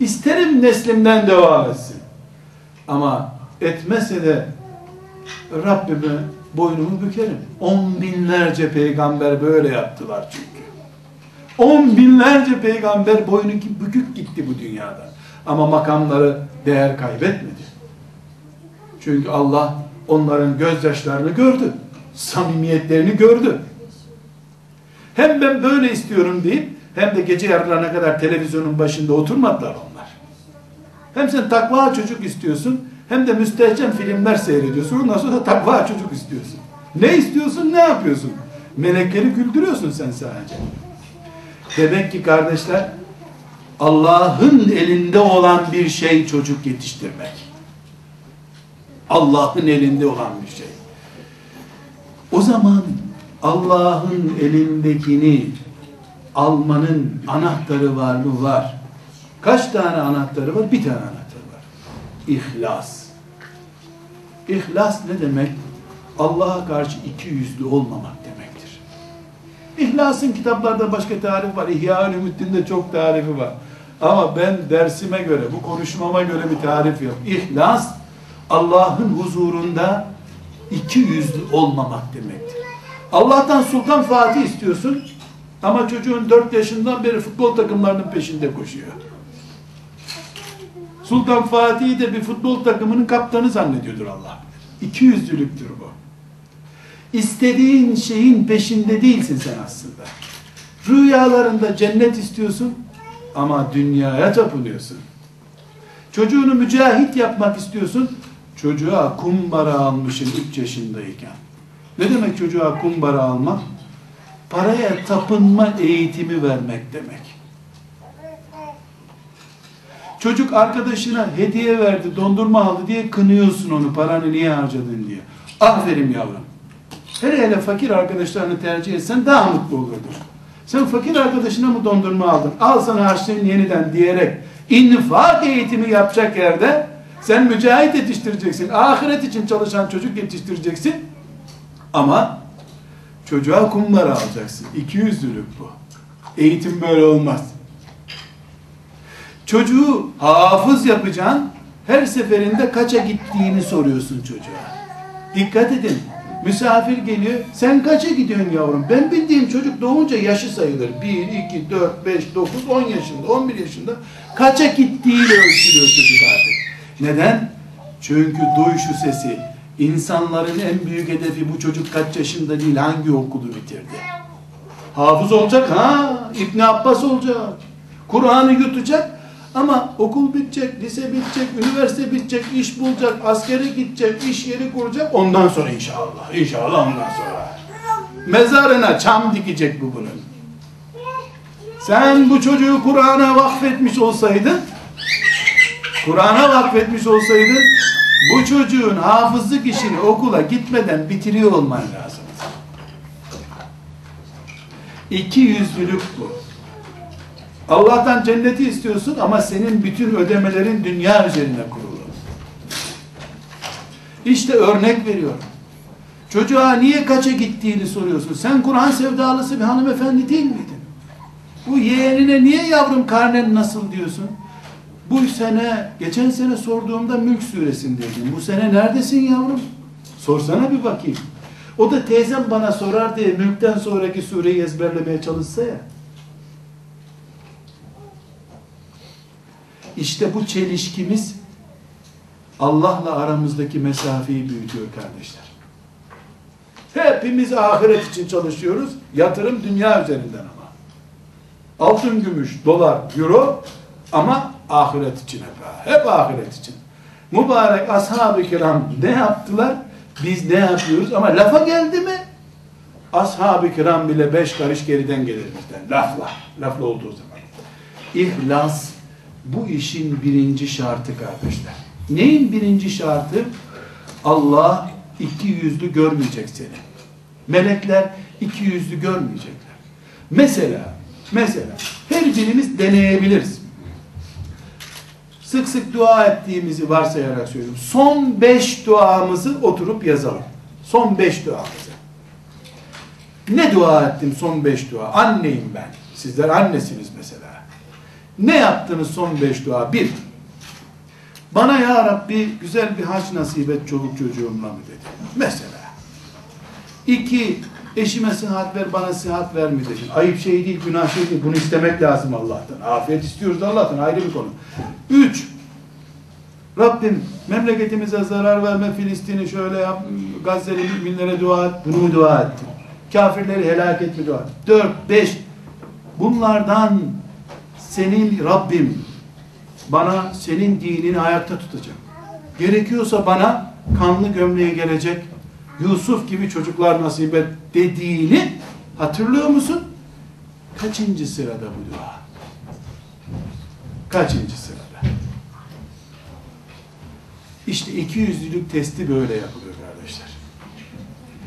Speaker 1: İsterim neslimden devam etsin. Ama etmese de Rabbime boynumu bükerim. On binlerce peygamber böyle yaptılar çünkü. On binlerce peygamber boynu bükük gitti bu dünyada. Ama makamları değer kaybetmedi. Çünkü Allah onların gözyaşlarını gördü. Samimiyetlerini gördü. Hem ben böyle istiyorum deyip hem de gece yarılarına kadar televizyonun başında oturmadılar onlar. Hem sen takva çocuk istiyorsun hem de müstehcen filmler seyrediyorsun. Ondan sonra takva çocuk istiyorsun. Ne istiyorsun ne yapıyorsun? Melekleri güldürüyorsun sen sadece. Demek ki kardeşler Allah'ın elinde olan bir şey çocuk yetiştirmek. Allah'ın elinde olan bir şey. O zaman Allah'ın elindekini almanın anahtarı var mı? Var. Kaç tane anahtarı var? Bir tane anahtarı var. İhlas. İhlas ne demek? Allah'a karşı iki yüzlü olmamak demektir. İhlasın kitaplarda başka tarif var. İhya-ül Ümiddin'de çok tarifi var. Ama ben dersime göre, bu konuşmama göre bir tarif yok. İhlas, Allah'ın huzurunda iki yüzlü olmamak demektir. Allah'tan Sultan Fatih istiyorsun ama çocuğun dört yaşından beri futbol takımlarının peşinde koşuyor. Sultan Fatih'i de bir futbol takımının kaptanı zannediyordur Allah. İki yüzlülüktür bu. İstediğin şeyin peşinde değilsin sen aslında. Rüyalarında cennet istiyorsun ama dünyaya tapınıyorsun. Çocuğunu mücahit yapmak istiyorsun. Çocuğa kumbara almışsın 3 yaşındayken. Ne demek çocuğa kumbara almak? Paraya tapınma eğitimi vermek demek. Çocuk arkadaşına hediye verdi, dondurma aldı diye kınıyorsun onu, paranı niye harcadın diye. Aferin yavrum. Hele hele fakir arkadaşlarını tercih etsen daha mutlu olurdur. Sen fakir arkadaşına mı dondurma aldın? Al sana harçlığını yeniden diyerek infak eğitimi yapacak yerde sen mücahit yetiştireceksin. Ahiret için çalışan çocuk yetiştireceksin. Ama çocuğa kumbara alacaksın. İki yüzlülük bu. Eğitim böyle olmaz. Çocuğu hafız yapacaksın. Her seferinde kaça gittiğini soruyorsun çocuğa. Dikkat edin. Misafir geliyor. Sen kaça gidiyorsun yavrum? Ben bildiğim çocuk doğunca yaşı sayılır. 1, 2, 4, 5, 9, 10 yaşında, 11 yaşında. Kaça gittiğiyle ölçülüyor çocuk artık. Neden? Çünkü duy şu sesi. İnsanların en büyük hedefi bu çocuk kaç yaşında değil hangi okulu bitirdi. Hafız olacak ha, İbn Abbas olacak. Kur'an'ı yutacak ama okul bitecek, lise bitecek, üniversite bitecek, iş bulacak, askere gidecek, iş yeri kuracak. Ondan sonra inşallah, inşallah ondan sonra. Mezarına çam dikecek bu bunun. Sen bu çocuğu Kur'an'a vakfetmiş olsaydın, Kur'an'a vakfetmiş olsaydın, bu çocuğun hafızlık işini okula gitmeden bitiriyor olman lazım. İki yüzlülük bu. Allah'tan cenneti istiyorsun ama senin bütün ödemelerin dünya üzerine kurulu. İşte örnek veriyorum. Çocuğa niye kaça gittiğini soruyorsun. Sen Kur'an sevdalısı bir hanımefendi değil miydin? Bu yeğenine niye yavrum karnen nasıl diyorsun? Bu sene, geçen sene sorduğumda Mülk suresindeydin. Bu sene neredesin yavrum? Sorsana bir bakayım. O da teyzem bana sorar diye Mülk'ten sonraki sureyi ezberlemeye çalışsa ya. İşte bu çelişkimiz Allah'la aramızdaki mesafeyi büyütüyor kardeşler. Hepimiz ahiret için çalışıyoruz. Yatırım dünya üzerinden ama. Altın, gümüş, dolar, euro ama ahiret için hep. Hep ahiret için. Mübarek ashab-ı kiram ne yaptılar? Biz ne yapıyoruz? Ama lafa geldi mi? Ashab-ı kiram bile beş karış geriden gelir. Lafla. Lafla olduğu zaman. İhlas bu işin birinci şartı kardeşler. Neyin birinci şartı? Allah iki yüzlü görmeyecek seni. Melekler iki yüzlü görmeyecekler. Mesela, mesela her birimiz deneyebiliriz. Sık sık dua ettiğimizi varsayarak söylüyorum. Son beş duamızı oturup yazalım. Son beş duamızı. Ne dua ettim son beş dua? Anneyim ben. Sizler annesiniz mesela. Ne yaptınız son beş dua? Bir, Bana ya Rabbi güzel bir haç nasip et çoluk çocuğumla mı dedi. Mesela. İki, eşime sıhhat ver bana sıhhat ver mi dedi. Ayıp şey değil, günah şey değil. Bunu istemek lazım Allah'tan. Afiyet istiyoruz Allah'tan ayrı bir konu. Üç, Rabbim memleketimize zarar verme Filistin'i şöyle yap, Gazze'li müminlere dua et. Bunu dua ettim? Kafirleri helak etme dua et. Dört, beş, bunlardan senin Rabbim bana senin dinini ayakta tutacak. Gerekiyorsa bana kanlı gömleğe gelecek Yusuf gibi çocuklar nasip et dediğini hatırlıyor musun? Kaçıncı sırada bu dua? Kaçıncı sırada? İşte iki yüzlülük testi böyle yapılıyor kardeşler.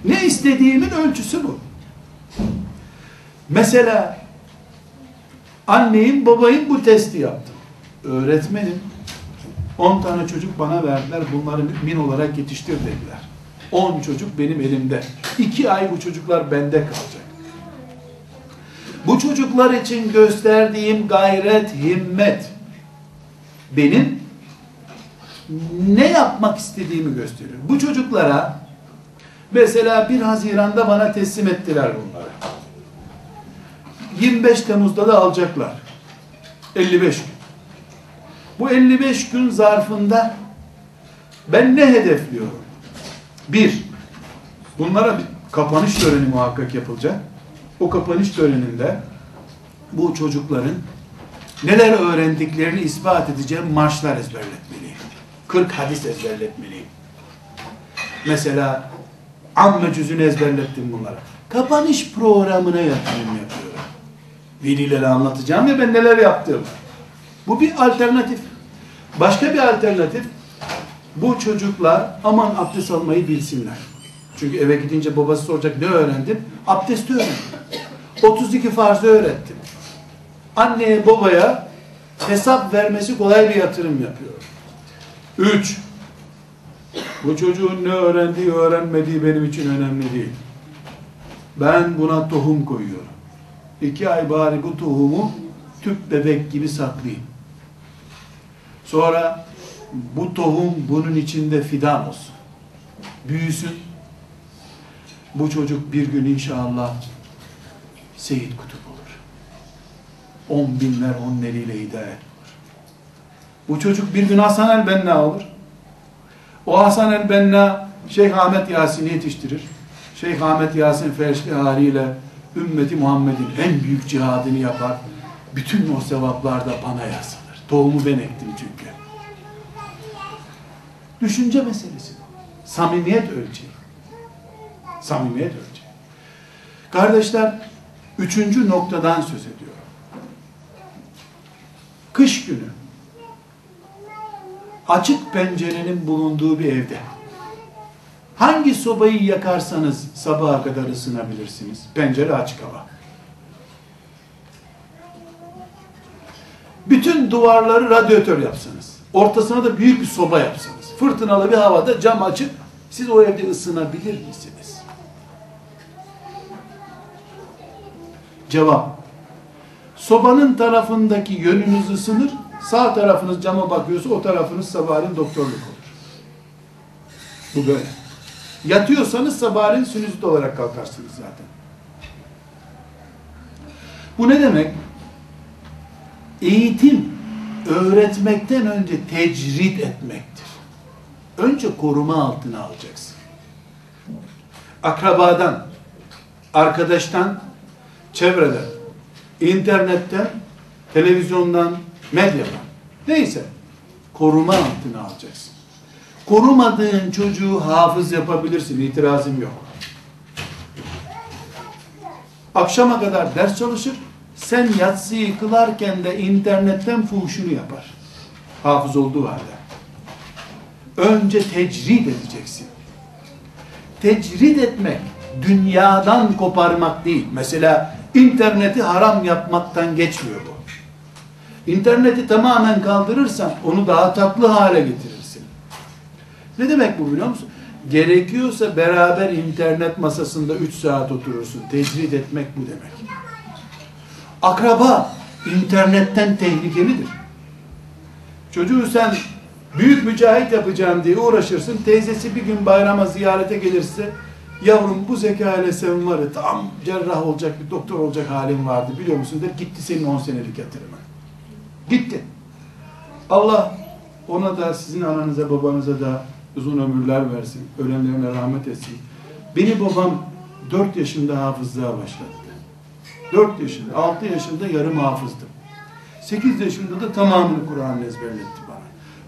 Speaker 1: Ne istediğimin ölçüsü bu. Mesela anneyim babayım bu testi yaptım. Öğretmenim 10 tane çocuk bana verdiler bunları mümin olarak yetiştir dediler. 10 çocuk benim elimde. 2 ay bu çocuklar bende kalacak. Bu çocuklar için gösterdiğim gayret, himmet benim ne yapmak istediğimi gösteriyor. Bu çocuklara mesela 1 Haziran'da bana teslim ettiler bunları. 25 Temmuz'da da alacaklar. 55 gün. Bu 55 gün zarfında ben ne hedefliyorum? Bir, bunlara bir kapanış töreni muhakkak yapılacak. O kapanış töreninde bu çocukların neler öğrendiklerini ispat edeceğim marşlar ezberletmeliyim. 40 hadis ezberletmeliyim. Mesela amme cüzünü ezberlettim bunlara. Kapanış programına yatırım yapıyorum. Velilere anlatacağım ya ben neler yaptım. Bu bir alternatif. Başka bir alternatif bu çocuklar aman abdest almayı bilsinler. Çünkü eve gidince babası soracak ne öğrendim? Abdesti öğrendim. 32 farzı öğrettim. Anneye babaya hesap vermesi kolay bir yatırım yapıyor. 3. Bu çocuğun ne öğrendiği öğrenmediği benim için önemli değil. Ben buna tohum koyuyorum. İki ay bari bu tohumu tüp bebek gibi saklayayım. Sonra bu tohum bunun içinde fidan olsun. Büyüsün. Bu çocuk bir gün inşallah Seyit Kutup olur. On binler on eliyle hidayet olur. Bu çocuk bir gün Hasan el-Benna olur. O Hasan el-Benna Şeyh Ahmet Yasin'i yetiştirir. Şeyh Ahmet Yasin Ferşli haliyle ümmeti Muhammed'in en büyük cihadını yapar. Bütün o sevaplar da bana yazılır. Tohumu ben ektim çünkü. Düşünce meselesi. Samimiyet ölçeği. Samimiyet ölçeği. Kardeşler, üçüncü noktadan söz ediyorum. Kış günü, açık pencerenin bulunduğu bir evde, hangi sobayı yakarsanız sabaha kadar ısınabilirsiniz. Pencere açık hava. Bütün duvarları radyatör yapsanız, ortasına da büyük bir soba yapsanız, fırtınalı bir havada cam açıp siz o evde ısınabilir misiniz? Cevap. Sobanın tarafındaki yönünüz ısınır, sağ tarafınız cama bakıyorsa o tarafınız sabahleyin doktorluk olur. Bu böyle. Yatıyorsanız sabahleyin sinüzit olarak kalkarsınız zaten. Bu ne demek? Eğitim, öğretmekten önce tecrid etmektir. Önce koruma altına alacaksın. Akrabadan, arkadaştan, çevreden, internetten, televizyondan, medyadan, neyse koruma altına alacaksın. Korumadığın çocuğu hafız yapabilirsin, itirazım yok. Akşama kadar ders çalışır, sen yatsıyı kılarken de internetten fuhuşunu yapar. Hafız olduğu halde. Önce tecrid edeceksin. Tecrid etmek, dünyadan koparmak değil. Mesela interneti haram yapmaktan geçmiyor bu. İnterneti tamamen kaldırırsan onu daha tatlı hale getirirsin. Ne demek bu biliyor musun? Gerekiyorsa beraber internet masasında 3 saat oturursun. Tecrid etmek bu demek. Akraba internetten tehlikelidir. Çocuğu sen Büyük mücahit yapacağım diye uğraşırsın. Teyzesi bir gün bayrama ziyarete gelirse yavrum bu zeka ile sen var ya tam cerrah olacak bir doktor olacak halin vardı biliyor musun der gitti senin 10 senelik yatırımın. Gitti. Allah ona da sizin ananıza babanıza da uzun ömürler versin. Ölenlerine rahmet etsin. Beni babam 4 yaşında hafızlığa başlattı. 4 yaşında, 6 yaşında yarım hafızdım. 8 yaşında da tamamını Kur'an ezberletti bana.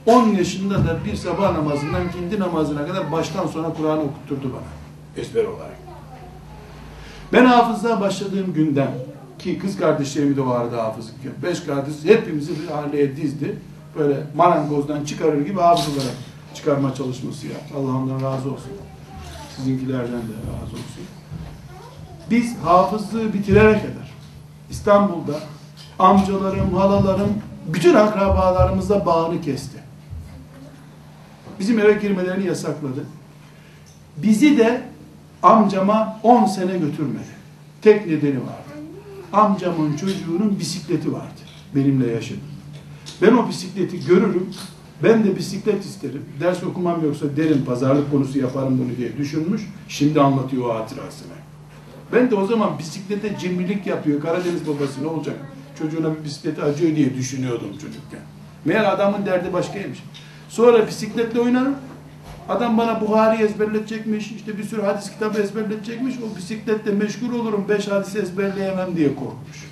Speaker 1: 10 yaşında da bir sabah namazından kendi namazına kadar baştan sona Kur'an okutturdu bana. Ezber olarak. Ben hafızlığa başladığım günden ki kız kardeşlerimi de vardı hafızlık. Beş kardeş hepimizi bir aileye dizdi. Böyle marangozdan çıkarır gibi hafız olarak çıkarma çalışması yaptı. Allah ondan razı olsun. Sizinkilerden de razı olsun. Biz hafızlığı bitirene kadar İstanbul'da amcalarım, halalarım, bütün akrabalarımızla bağını kesti. Bizim eve girmelerini yasakladı. Bizi de amcama 10 sene götürmedi. Tek nedeni vardı. Amcamın çocuğunun bisikleti vardı. Benimle yaşadı. Ben o bisikleti görürüm. Ben de bisiklet isterim. Ders okumam yoksa derim pazarlık konusu yaparım bunu diye düşünmüş. Şimdi anlatıyor o hatırasını. Ben de o zaman bisiklete cimrilik yapıyor. Karadeniz babası ne olacak? Çocuğuna bir bisikleti acıyor diye düşünüyordum çocukken. Meğer adamın derdi başkaymış. Sonra bisikletle oynarım. Adam bana Buhari ezberletecekmiş, işte bir sürü hadis kitabı ezberletecekmiş. O bisikletle meşgul olurum, beş hadis ezberleyemem diye korkmuş.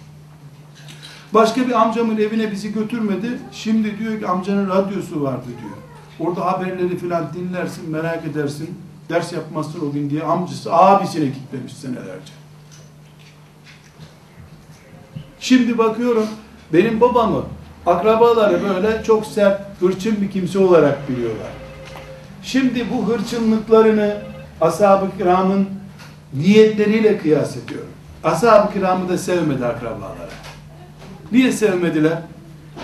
Speaker 1: Başka bir amcamın evine bizi götürmedi. Şimdi diyor ki amcanın radyosu vardı diyor. Orada haberleri filan dinlersin, merak edersin. Ders yapmazsın o gün diye amcası abisine gitmemiş senelerce. Şimdi bakıyorum benim babamı akrabaları böyle çok sert, hırçın bir kimse olarak biliyorlar. Şimdi bu hırçınlıklarını ashab-ı kiramın niyetleriyle kıyas ediyorum. Ashab-ı kiramı da sevmedi akrabaları. Niye sevmediler?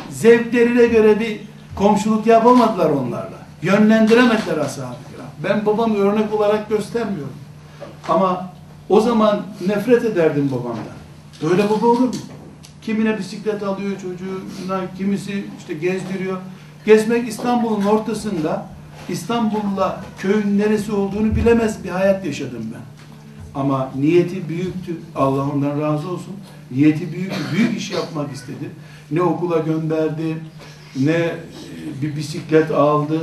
Speaker 1: Zevklerine göre bir komşuluk yapamadılar onlarla. Yönlendiremediler ashab-ı kiram. Ben babamı örnek olarak göstermiyorum. Ama o zaman nefret ederdim babamdan. Böyle baba olur mu? Kimine bisiklet alıyor çocuğuna, kimisi işte gezdiriyor. Gezmek İstanbul'un ortasında İstanbul'la köyün neresi olduğunu bilemez bir hayat yaşadım ben. Ama niyeti büyüktü. Allah ondan razı olsun. Niyeti büyük, büyük iş yapmak istedi. Ne okula gönderdi, ne bir bisiklet aldı.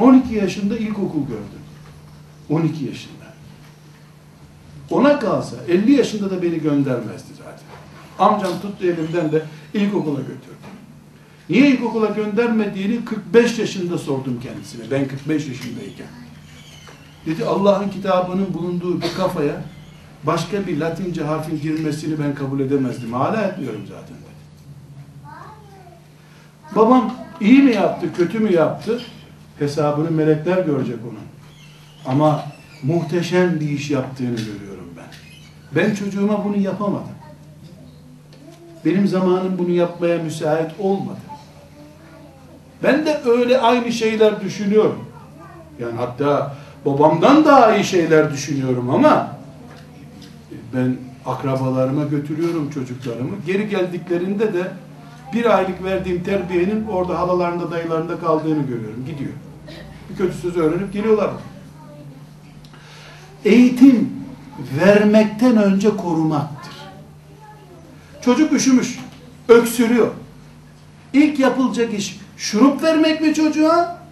Speaker 1: 12 yaşında ilkokul gördüm. 12 yaşında. Ona kalsa 50 yaşında da beni göndermezdi zaten. Amcam tuttu elimden de ilkokula götürdü. Niye ilkokula göndermediğini 45 yaşında sordum kendisine. Ben 45 yaşındayken. Dedi Allah'ın kitabının bulunduğu bir kafaya başka bir latince harfin girmesini ben kabul edemezdim. Hala etmiyorum zaten dedi. Babam iyi mi yaptı, kötü mü yaptı? Hesabını melekler görecek onun. Ama muhteşem bir iş yaptığını görüyorum ben. Ben çocuğuma bunu yapamadım. Benim zamanım bunu yapmaya müsait olmadı. Ben de öyle aynı şeyler düşünüyorum. Yani hatta babamdan daha iyi şeyler düşünüyorum ama ben akrabalarıma götürüyorum çocuklarımı. Geri geldiklerinde de bir aylık verdiğim terbiyenin orada halalarında dayılarında kaldığını görüyorum. Gidiyor. Bir kötü sözü öğrenip geliyorlar. Eğitim vermekten önce korumaktır. Çocuk üşümüş, öksürüyor. İlk yapılacak iş şurup vermek mi çocuğa?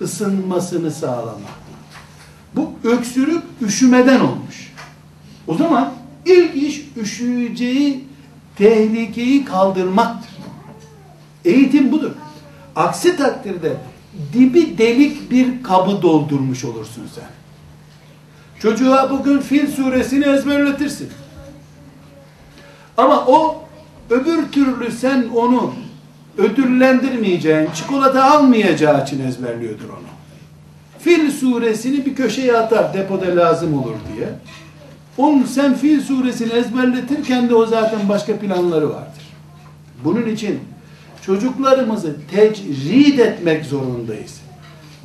Speaker 1: Isınmasını sağlamak. Bu öksürük üşümeden olmuş. O zaman ilk iş üşüyeceği tehlikeyi kaldırmaktır. Eğitim budur. Aksi takdirde dibi delik bir kabı doldurmuş olursun sen. Çocuğa bugün Fil suresini ezberletirsin. Ama o öbür türlü sen onu ödüllendirmeyeceğin, çikolata almayacağı için ezberliyordur onu. Fil suresini bir köşeye atar depoda lazım olur diye. Onun sen Fil suresini ezberletirken de o zaten başka planları vardır. Bunun için çocuklarımızı tecrid etmek zorundayız.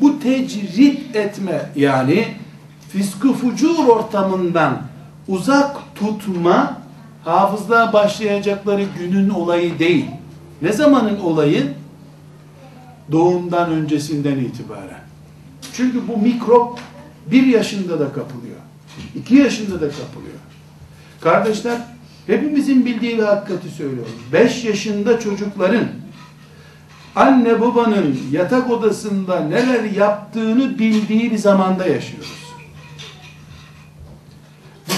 Speaker 1: Bu tecrid etme yani fiskı fucur ortamından uzak tutma hafızlığa başlayacakları günün olayı değil. Ne zamanın olayı? Doğumdan öncesinden itibaren. Çünkü bu mikrop bir yaşında da kapılıyor. iki yaşında da kapılıyor. Kardeşler, hepimizin bildiği bir hakikati söylüyorum. Beş yaşında çocukların anne babanın yatak odasında neler yaptığını bildiği bir zamanda yaşıyoruz.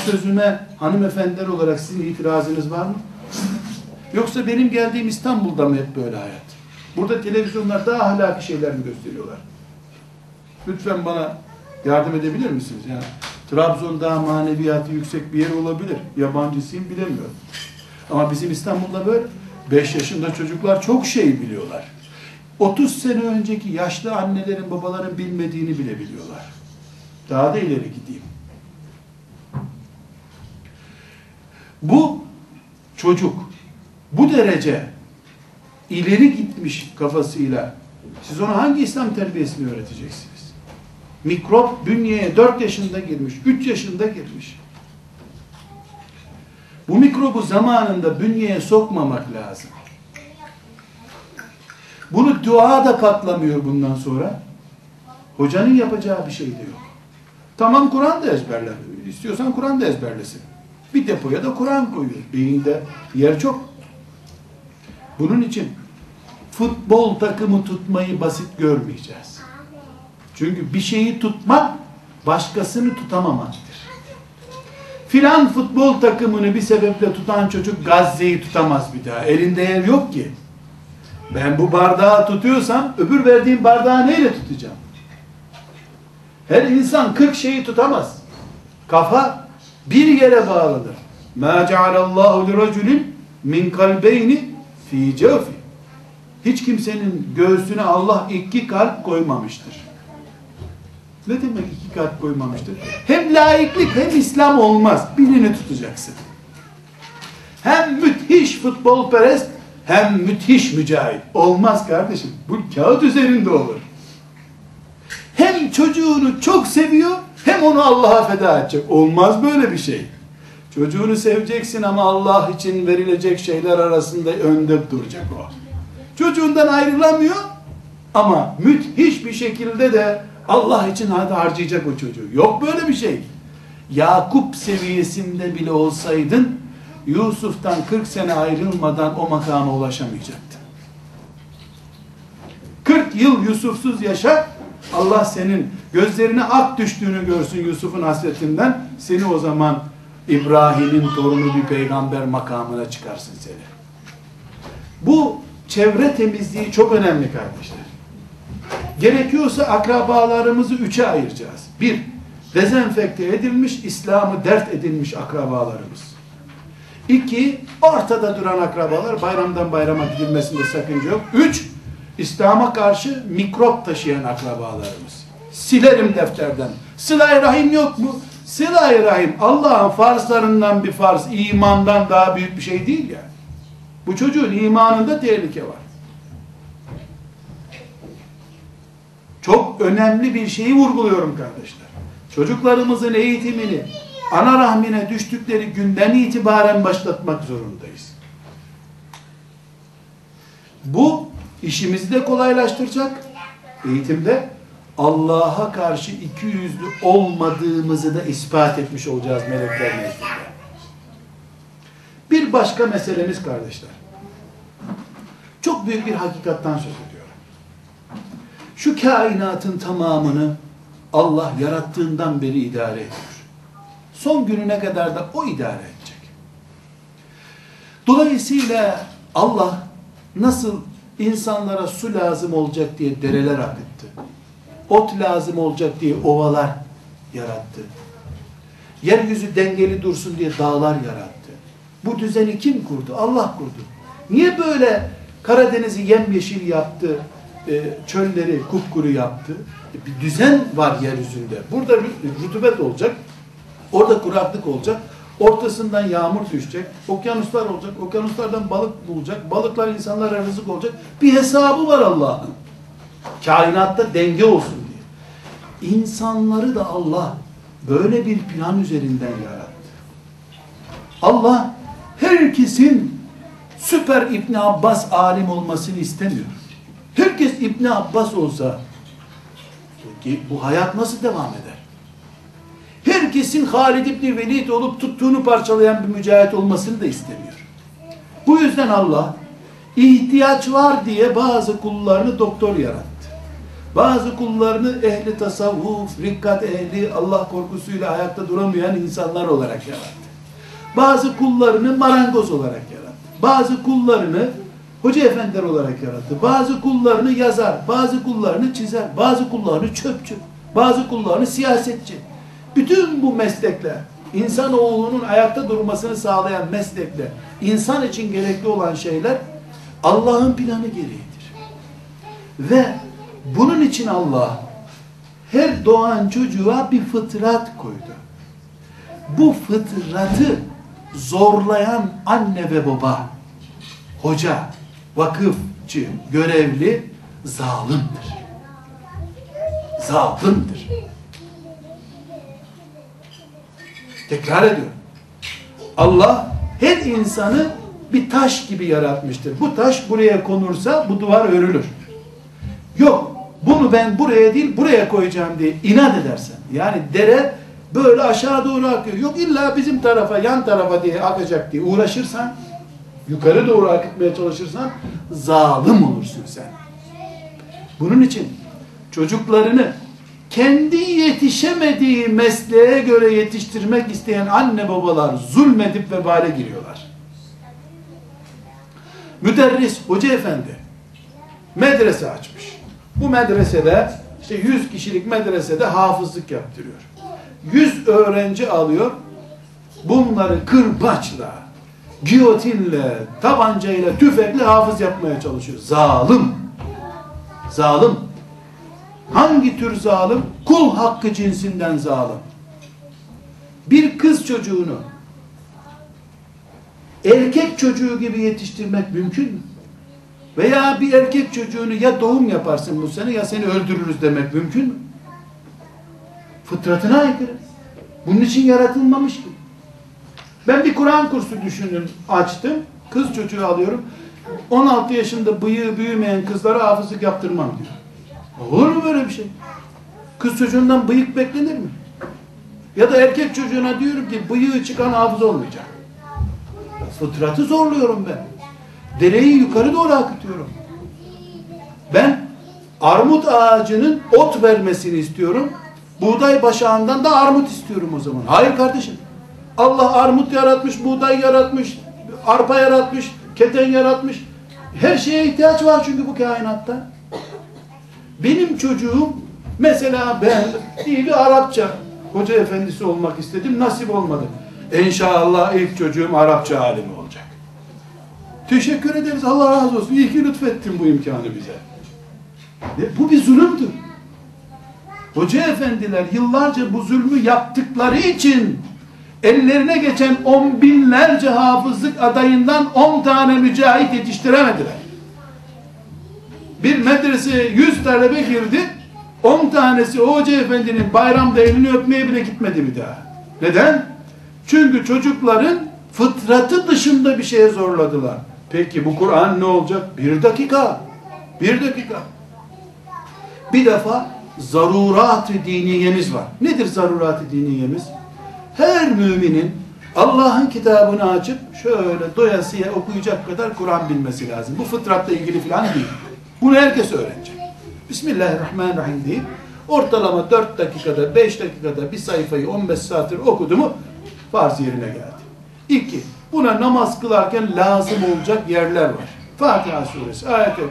Speaker 1: Sözüme hanımefendiler olarak sizin itirazınız var mı? Yoksa benim geldiğim İstanbul'da mı hep böyle hayat? Burada televizyonlar daha ahlaki şeyler mi gösteriyorlar? Lütfen bana yardım edebilir misiniz? Yani Trabzon daha maneviyatı yüksek bir yer olabilir. Yabancısıyım bilemiyorum. Ama bizim İstanbul'da böyle 5 yaşında çocuklar çok şey biliyorlar. 30 sene önceki yaşlı annelerin babaların bilmediğini bile biliyorlar. Daha da ileri gideyim. Bu çocuk bu derece ileri gitmiş kafasıyla siz ona hangi İslam terbiyesini öğreteceksiniz? Mikrop bünyeye 4 yaşında girmiş, 3 yaşında girmiş. Bu mikrobu zamanında bünyeye sokmamak lazım. Bunu dua da katlamıyor bundan sonra. Hocanın yapacağı bir şey de yok. Tamam Kur'an da ezberler. İstiyorsan Kur'an da ezberlesin. Bir depoya da Kur'an koyuyor. Beyinde yer çok. Bunun için futbol takımı tutmayı basit görmeyeceğiz. Çünkü bir şeyi tutmak başkasını tutamamaktır. Filan futbol takımını bir sebeple tutan çocuk Gazze'yi tutamaz bir daha. Elinde yer yok ki. Ben bu bardağı tutuyorsam öbür verdiğim bardağı neyle tutacağım? Her insan 40 şeyi tutamaz. Kafa bir yere bağlıdır. مَا جَعَلَ اللّٰهُ لِرَجُلٍ min kalbeyni fi cevfi. Hiç kimsenin göğsüne Allah iki kalp koymamıştır. Ne demek iki kalp koymamıştır? Hem laiklik hem İslam olmaz. Birini tutacaksın. Hem müthiş futbol perest hem müthiş mücahit. Olmaz kardeşim. Bu kağıt üzerinde olur. Hem çocuğunu çok seviyor hem onu Allah'a feda edecek. Olmaz böyle bir şey. Çocuğunu seveceksin ama Allah için verilecek şeyler arasında önde duracak o. Çocuğundan ayrılamıyor ama müthiş bir şekilde de Allah için harcayacak o çocuğu. Yok böyle bir şey. Yakup seviyesinde bile olsaydın Yusuf'tan 40 sene ayrılmadan o makama ulaşamayacaktın. 40 yıl Yusufsuz yaşa Allah senin gözlerine ak düştüğünü görsün Yusuf'un hasretinden seni o zaman İbrahim'in torunu bir peygamber makamına çıkarsın seni. Bu çevre temizliği çok önemli kardeşler. Gerekiyorsa akrabalarımızı üçe ayıracağız. Bir, dezenfekte edilmiş, İslam'ı dert edilmiş akrabalarımız. İki, ortada duran akrabalar, bayramdan bayrama gidilmesinde sakınca yok. Üç, İslam'a karşı mikrop taşıyan akrabalarımız. Silerim defterden. Sıla-i Rahim yok mu? Sıla-i Rahim Allah'ın farzlarından bir farz, imandan daha büyük bir şey değil ya. Bu çocuğun imanında tehlike var. Çok önemli bir şeyi vurguluyorum kardeşler. Çocuklarımızın eğitimini ana rahmine düştükleri günden itibaren başlatmak zorundayız. Bu işimizi de kolaylaştıracak. Eğitimde Allah'a karşı iki yüzlü olmadığımızı da ispat etmiş olacağız melekler nezdinde. Bir başka meselemiz kardeşler. Çok büyük bir hakikattan söz ediyorum. Şu kainatın tamamını Allah yarattığından beri idare ediyor. Son gününe kadar da o idare edecek. Dolayısıyla Allah nasıl insanlara su lazım olacak diye dereler akıttı. Ot lazım olacak diye ovalar yarattı. Yeryüzü dengeli dursun diye dağlar yarattı. Bu düzeni kim kurdu? Allah kurdu. Niye böyle Karadeniz'i yemyeşil yaptı, e, çölleri kupkuru yaptı? E, bir düzen var yeryüzünde. Burada rutubet olacak, orada kuraklık olacak, ortasından yağmur düşecek, okyanuslar olacak, okyanuslardan balık bulacak, balıklar insanlara rızık olacak. Bir hesabı var Allah'ın. Kainatta denge olsun diye. İnsanları da Allah böyle bir plan üzerinden yarattı. Allah herkesin süper İbn Abbas alim olmasını istemiyor. Herkes İbni Abbas olsa bu hayat nasıl devam eder? Herkesin Halid İbni Velid olup tuttuğunu parçalayan bir mücahit olmasını da istemiyor. Bu yüzden Allah ihtiyaç var diye bazı kullarını doktor yarattı. Bazı kullarını ehli tasavvuf, rikkat ehli, Allah korkusuyla ayakta duramayan insanlar olarak yarattı. Bazı kullarını marangoz olarak yarattı. Bazı kullarını hoca efendiler olarak yarattı. Bazı kullarını yazar, bazı kullarını çizer, bazı kullarını çöpçü, bazı kullarını siyasetçi. Bütün bu meslekler, insanoğlunun ayakta durmasını sağlayan meslekler, insan için gerekli olan şeyler Allah'ın planı gereğidir. Ve bunun için Allah her doğan çocuğa bir fıtrat koydu. Bu fıtratı zorlayan anne ve baba, hoca, vakıfçı, görevli zalimdir. Zalimdir. Tekrar ediyorum. Allah her insanı bir taş gibi yaratmıştır. Bu taş buraya konursa bu duvar örülür. Yok bunu ben buraya değil buraya koyacağım diye inat edersen. Yani dere böyle aşağı doğru akıyor. Yok illa bizim tarafa yan tarafa diye akacak diye uğraşırsan yukarı doğru akıtmaya çalışırsan zalim olursun sen. Bunun için çocuklarını kendi yetişemediği mesleğe göre yetiştirmek isteyen anne babalar zulmedip vebale giriyorlar. Müderris, hoca efendi medrese açmış. Bu medresede işte 100 kişilik medresede hafızlık yaptırıyor. 100 öğrenci alıyor. Bunları kırbaçla, giyotinle, tabancayla, tüfekle hafız yapmaya çalışıyor. Zalim. Zalim. Hangi tür zalim? Kul hakkı cinsinden zalim. Bir kız çocuğunu erkek çocuğu gibi yetiştirmek mümkün mü? Veya bir erkek çocuğunu ya doğum yaparsın bu sene ya seni öldürürüz demek mümkün mü? Fıtratına aykırı. Bunun için yaratılmamış ki. Ben bir Kur'an kursu düşündüm, açtım. Kız çocuğu alıyorum. 16 yaşında bıyığı büyümeyen kızlara hafızlık yaptırmam diyor. Olur mu böyle bir şey? Kız çocuğundan bıyık beklenir mi? Ya da erkek çocuğuna diyorum ki bıyığı çıkan hafız olmayacak. Fıtratı zorluyorum ben. Dereyi yukarı doğru akıtıyorum. Ben armut ağacının ot vermesini istiyorum. Buğday başağından da armut istiyorum o zaman. Hayır kardeşim. Allah armut yaratmış, buğday yaratmış, arpa yaratmış, keten yaratmış. Her şeye ihtiyaç var çünkü bu kainatta. Benim çocuğum mesela ben bir Arapça hoca efendisi olmak istedim. Nasip olmadı. İnşallah ilk çocuğum Arapça alimi olacak. Teşekkür ederiz. Allah razı olsun. İyi ki lütfettin bu imkanı bize. Bu bir zulümdür. Hoca efendiler yıllarca bu zulmü yaptıkları için ellerine geçen on binlerce hafızlık adayından on tane mücahit yetiştiremediler. Bir medreseye yüz talebe girdi, on tanesi o hoca efendinin bayramda elini öpmeye bile gitmedi bir daha. Neden? Çünkü çocukların fıtratı dışında bir şeye zorladılar. Peki bu Kur'an ne olacak? Bir dakika. Bir dakika. Bir defa zarurat-ı diniyemiz var. Nedir zarurat-ı diniyemiz? Her müminin Allah'ın kitabını açıp şöyle doyasıya okuyacak kadar Kur'an bilmesi lazım. Bu fıtratla ilgili falan değil. Bunu herkes öğrenecek. Bismillahirrahmanirrahim deyip ortalama 4 dakikada 5 dakikada bir sayfayı 15 saattir okudu mu farz yerine geldi. İki, buna namaz kılarken lazım olacak yerler var. Fatiha suresi, ayet-i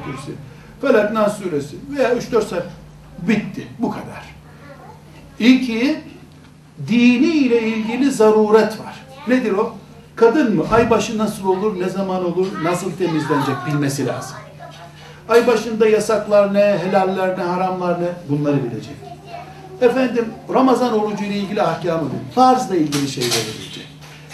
Speaker 1: Felak suresi veya 3-4 sayfa bitti. Bu kadar. İki, dini ile ilgili zaruret var. Nedir o? Kadın mı? Aybaşı nasıl olur, ne zaman olur, nasıl temizlenecek bilmesi lazım. Ay başında yasaklar ne, helaller ne, haramlar ne bunları bilecek. Efendim Ramazan orucu ile ilgili ahkamı bilecek. Farzla ilgili şeyleri bilecek.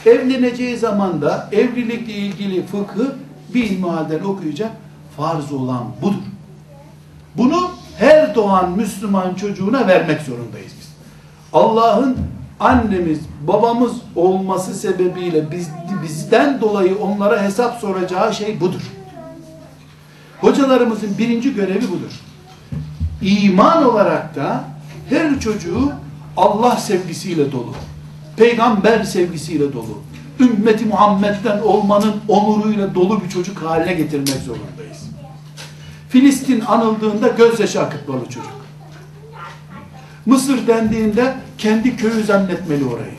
Speaker 1: Evleneceği zaman da evlilikle ilgili fıkhı bir ilmihalden okuyacak. Farz olan budur. Bunu her doğan Müslüman çocuğuna vermek zorundayız biz. Allah'ın annemiz, babamız olması sebebiyle biz, bizden dolayı onlara hesap soracağı şey budur. Hocalarımızın birinci görevi budur. İman olarak da her çocuğu Allah sevgisiyle dolu, peygamber sevgisiyle dolu, ümmeti Muhammed'den olmanın onuruyla dolu bir çocuk haline getirmek zorundayız. Filistin anıldığında gözyaşı akıtmalı çocuk. Mısır dendiğinde kendi köyü zannetmeli orayı.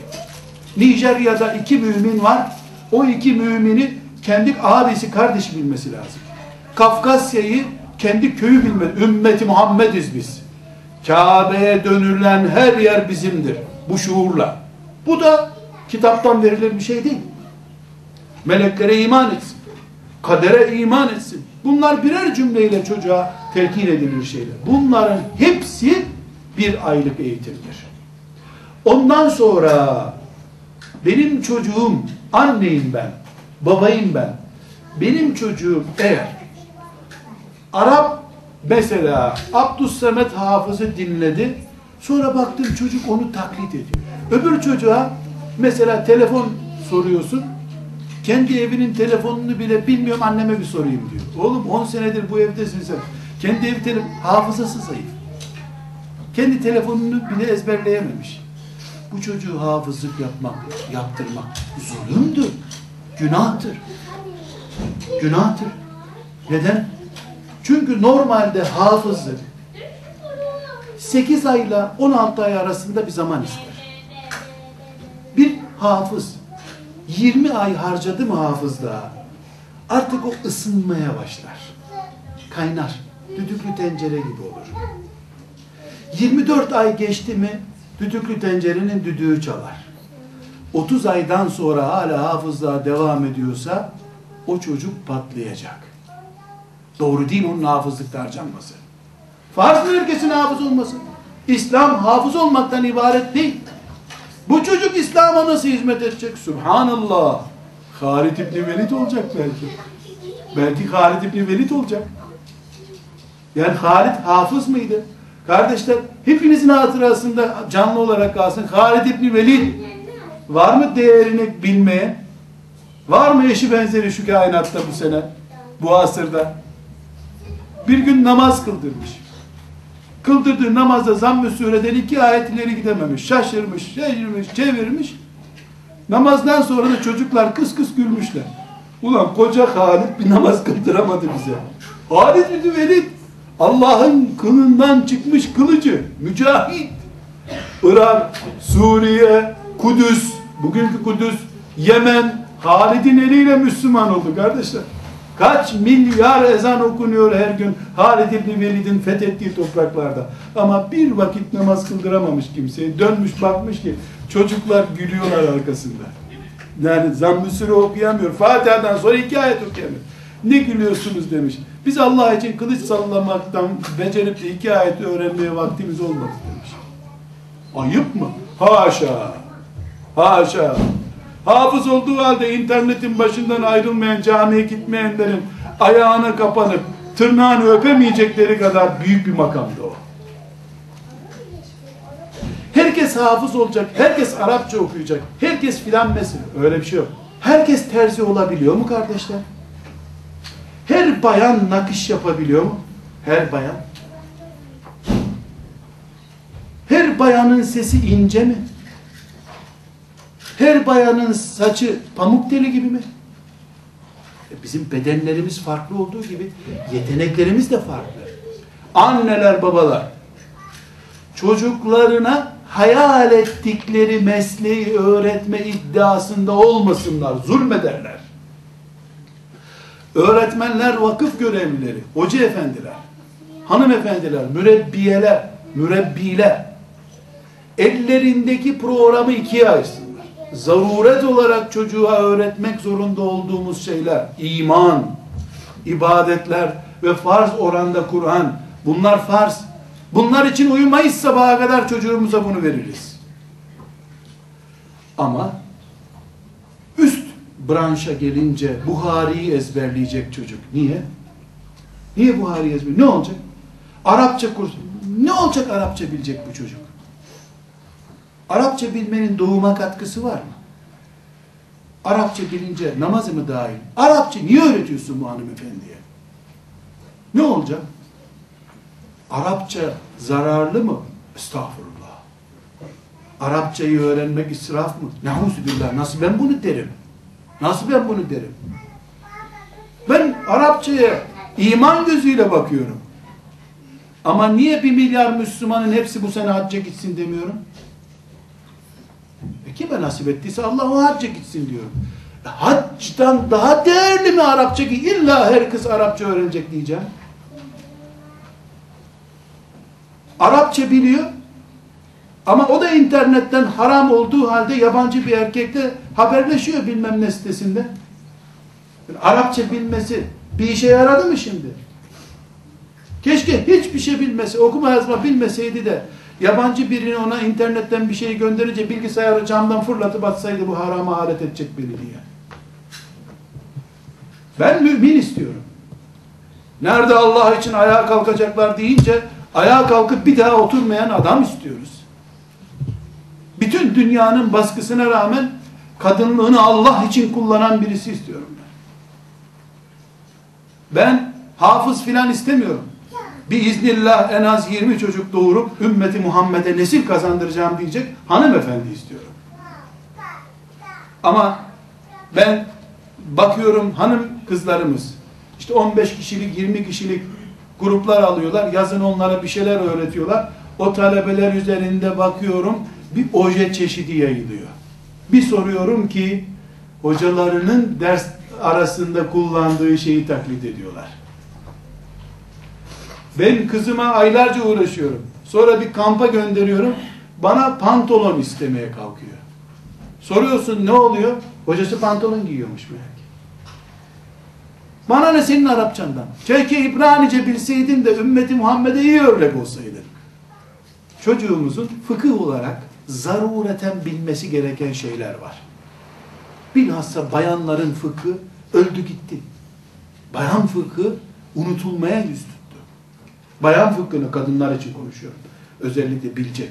Speaker 1: Nijerya'da iki mümin var. O iki mümini kendi abisi kardeşi bilmesi lazım. Kafkasya'yı kendi köyü bilmeli. Ümmeti Muhammediz biz. Kabe'ye dönülen her yer bizimdir. Bu şuurla. Bu da kitaptan verilen bir şey değil. Meleklere iman etsin. Kadere iman etsin. Bunlar birer cümleyle çocuğa telkin edilir şeyler. Bunların hepsi bir aylık eğitimdir. Ondan sonra benim çocuğum anneyim ben, babayım ben. Benim çocuğum eğer Arap mesela Abdüssemet Hafız'ı dinledi. Sonra baktım çocuk onu taklit ediyor. Öbür çocuğa mesela telefon soruyorsun. Kendi evinin telefonunu bile bilmiyorum anneme bir sorayım diyor. Oğlum 10 senedir bu evdesin sen. Kendi ev telefon hafızası zayıf. Kendi telefonunu bile ezberleyememiş. Bu çocuğu hafızlık yapmak, yaptırmak zulümdür. Günahtır. Günahtır. Neden? Çünkü normalde hafızlık 8 ayla 16 ay arasında bir zaman ister. Bir hafız 20 ay harcadı mı hafızlığa artık o ısınmaya başlar. Kaynar. Düdüklü tencere gibi olur. 24 ay geçti mi düdüklü tencerenin düdüğü çalar. 30 aydan sonra hala hafızlığa devam ediyorsa o çocuk patlayacak. Doğru değil onun hafızlıkta harcanması. Farz herkesin hafız olması? İslam hafız olmaktan ibaret değil. Bu çocuk İslam'a nasıl hizmet edecek? Subhanallah. Halid İbni Velid olacak belki. Belki Halid İbni Velid olacak. Yani Halid hafız mıydı? Kardeşler hepinizin hatırasında canlı olarak kalsın. Halid İbni Velid var mı değerini bilmeye? Var mı eşi benzeri şu kainatta bu sene? Bu asırda? Bir gün namaz kıldırmış. Kıldırdığı namazda zamm-ı sureden iki ayet gidememiş. Şaşırmış, şaşırmış, çevirmiş. Namazdan sonra da çocuklar kıs kıs gülmüşler. Ulan koca Halid bir namaz kıldıramadı bize. Halid bin Velid Allah'ın kılından çıkmış kılıcı, mücahit. Irak, Suriye, Kudüs, bugünkü Kudüs, Yemen, Halid'in eliyle Müslüman oldu kardeşler. Kaç milyar ezan okunuyor her gün Halid İbni Velid'in fethettiği topraklarda. Ama bir vakit namaz kıldıramamış kimseyi. Dönmüş bakmış ki çocuklar gülüyorlar arkasında. Yani zamm-ı okuyamıyor. Fatiha'dan sonra iki ayet okuyamıyor. Ne gülüyorsunuz demiş. Biz Allah için kılıç sallamaktan becerip de iki ayet öğrenmeye vaktimiz olmadı demiş. Ayıp mı? Haşa. Haşa. Hafız olduğu halde internetin başından ayrılmayan camiye gitmeyenlerin ayağına kapanıp tırnağını öpemeyecekleri kadar büyük bir makamdı o. Herkes hafız olacak, herkes Arapça okuyacak, herkes filan mesil. Öyle bir şey yok. Herkes terzi olabiliyor mu kardeşler? Her bayan nakış yapabiliyor mu? Her bayan. Her bayanın sesi ince mi? Her bayanın saçı pamuk teli gibi mi? E bizim bedenlerimiz farklı olduğu gibi yeteneklerimiz de farklı. Anneler, babalar çocuklarına hayal ettikleri mesleği öğretme iddiasında olmasınlar, zulmederler. Öğretmenler, vakıf görevlileri, hoca efendiler, hanımefendiler, mürebbiyeler, mürebbiler ellerindeki programı ikiye ayırsınlar. Zaruret olarak çocuğa öğretmek zorunda olduğumuz şeyler, iman, ibadetler ve farz oranda Kur'an, bunlar farz. Bunlar için uyumayız sabaha kadar çocuğumuza bunu veririz. Ama üst branşa gelince Buhari'yi ezberleyecek çocuk. Niye? Niye Buhari'yi ezberleyecek? Ne olacak? Arapça kurs. Ne olacak Arapça bilecek bu çocuk? Arapça bilmenin doğuma katkısı var mı? Arapça bilince namazı mı dahil? Arapça niye öğretiyorsun bu hanımefendiye? Ne olacak? Arapça zararlı mı? Estağfurullah. Arapçayı öğrenmek israf mı? Neuzubillah. Nasıl ben bunu derim? Nasıl ben bunu derim? Ben Arapçaya iman gözüyle bakıyorum. Ama niye bir milyar Müslümanın hepsi bu sene hacca gitsin demiyorum? E kime nasip ettiyse Allah o hacca gitsin diyorum. E, haccdan daha değerli mi Arapça ki? İlla her kız Arapça öğrenecek diyeceğim. Arapça biliyor. Ama o da internetten haram olduğu halde yabancı bir erkekle haberleşiyor bilmem ne sitesinde. Yani Arapça bilmesi bir işe yaradı mı şimdi? Keşke hiçbir şey bilmese, okuma yazma bilmeseydi de yabancı birini ona internetten bir şey gönderince bilgisayarı camdan fırlatıp atsaydı bu harama alet edecek biri diye. Ben mümin istiyorum. Nerede Allah için ayağa kalkacaklar deyince ayağa kalkıp bir daha oturmayan adam istiyoruz. Bütün dünyanın baskısına rağmen kadınlığını Allah için kullanan birisi istiyorum ben. Ben hafız filan istemiyorum. Bir iznillah en az 20 çocuk doğurup ümmeti Muhammed'e nesil kazandıracağım diyecek hanımefendi istiyorum. Ama ben bakıyorum hanım kızlarımız işte 15 kişilik 20 kişilik gruplar alıyorlar. Yazın onlara bir şeyler öğretiyorlar. O talebeler üzerinde bakıyorum bir oje çeşidi yayılıyor. Bir soruyorum ki hocalarının ders arasında kullandığı şeyi taklit ediyorlar. Ben kızıma aylarca uğraşıyorum. Sonra bir kampa gönderiyorum. Bana pantolon istemeye kalkıyor. Soruyorsun ne oluyor? Hocası pantolon giyiyormuş meğer Bana ne senin Arapçandan? Keşke İbranice bilseydin de ümmeti Muhammed'e iyi örnek olsaydın. Çocuğumuzun fıkıh olarak zarureten bilmesi gereken şeyler var. Bilhassa bayanların fıkı öldü gitti. Bayan fıkı unutulmaya yüz tuttu. Bayan fıkhını kadınlar için konuşuyorum. Özellikle bilecek.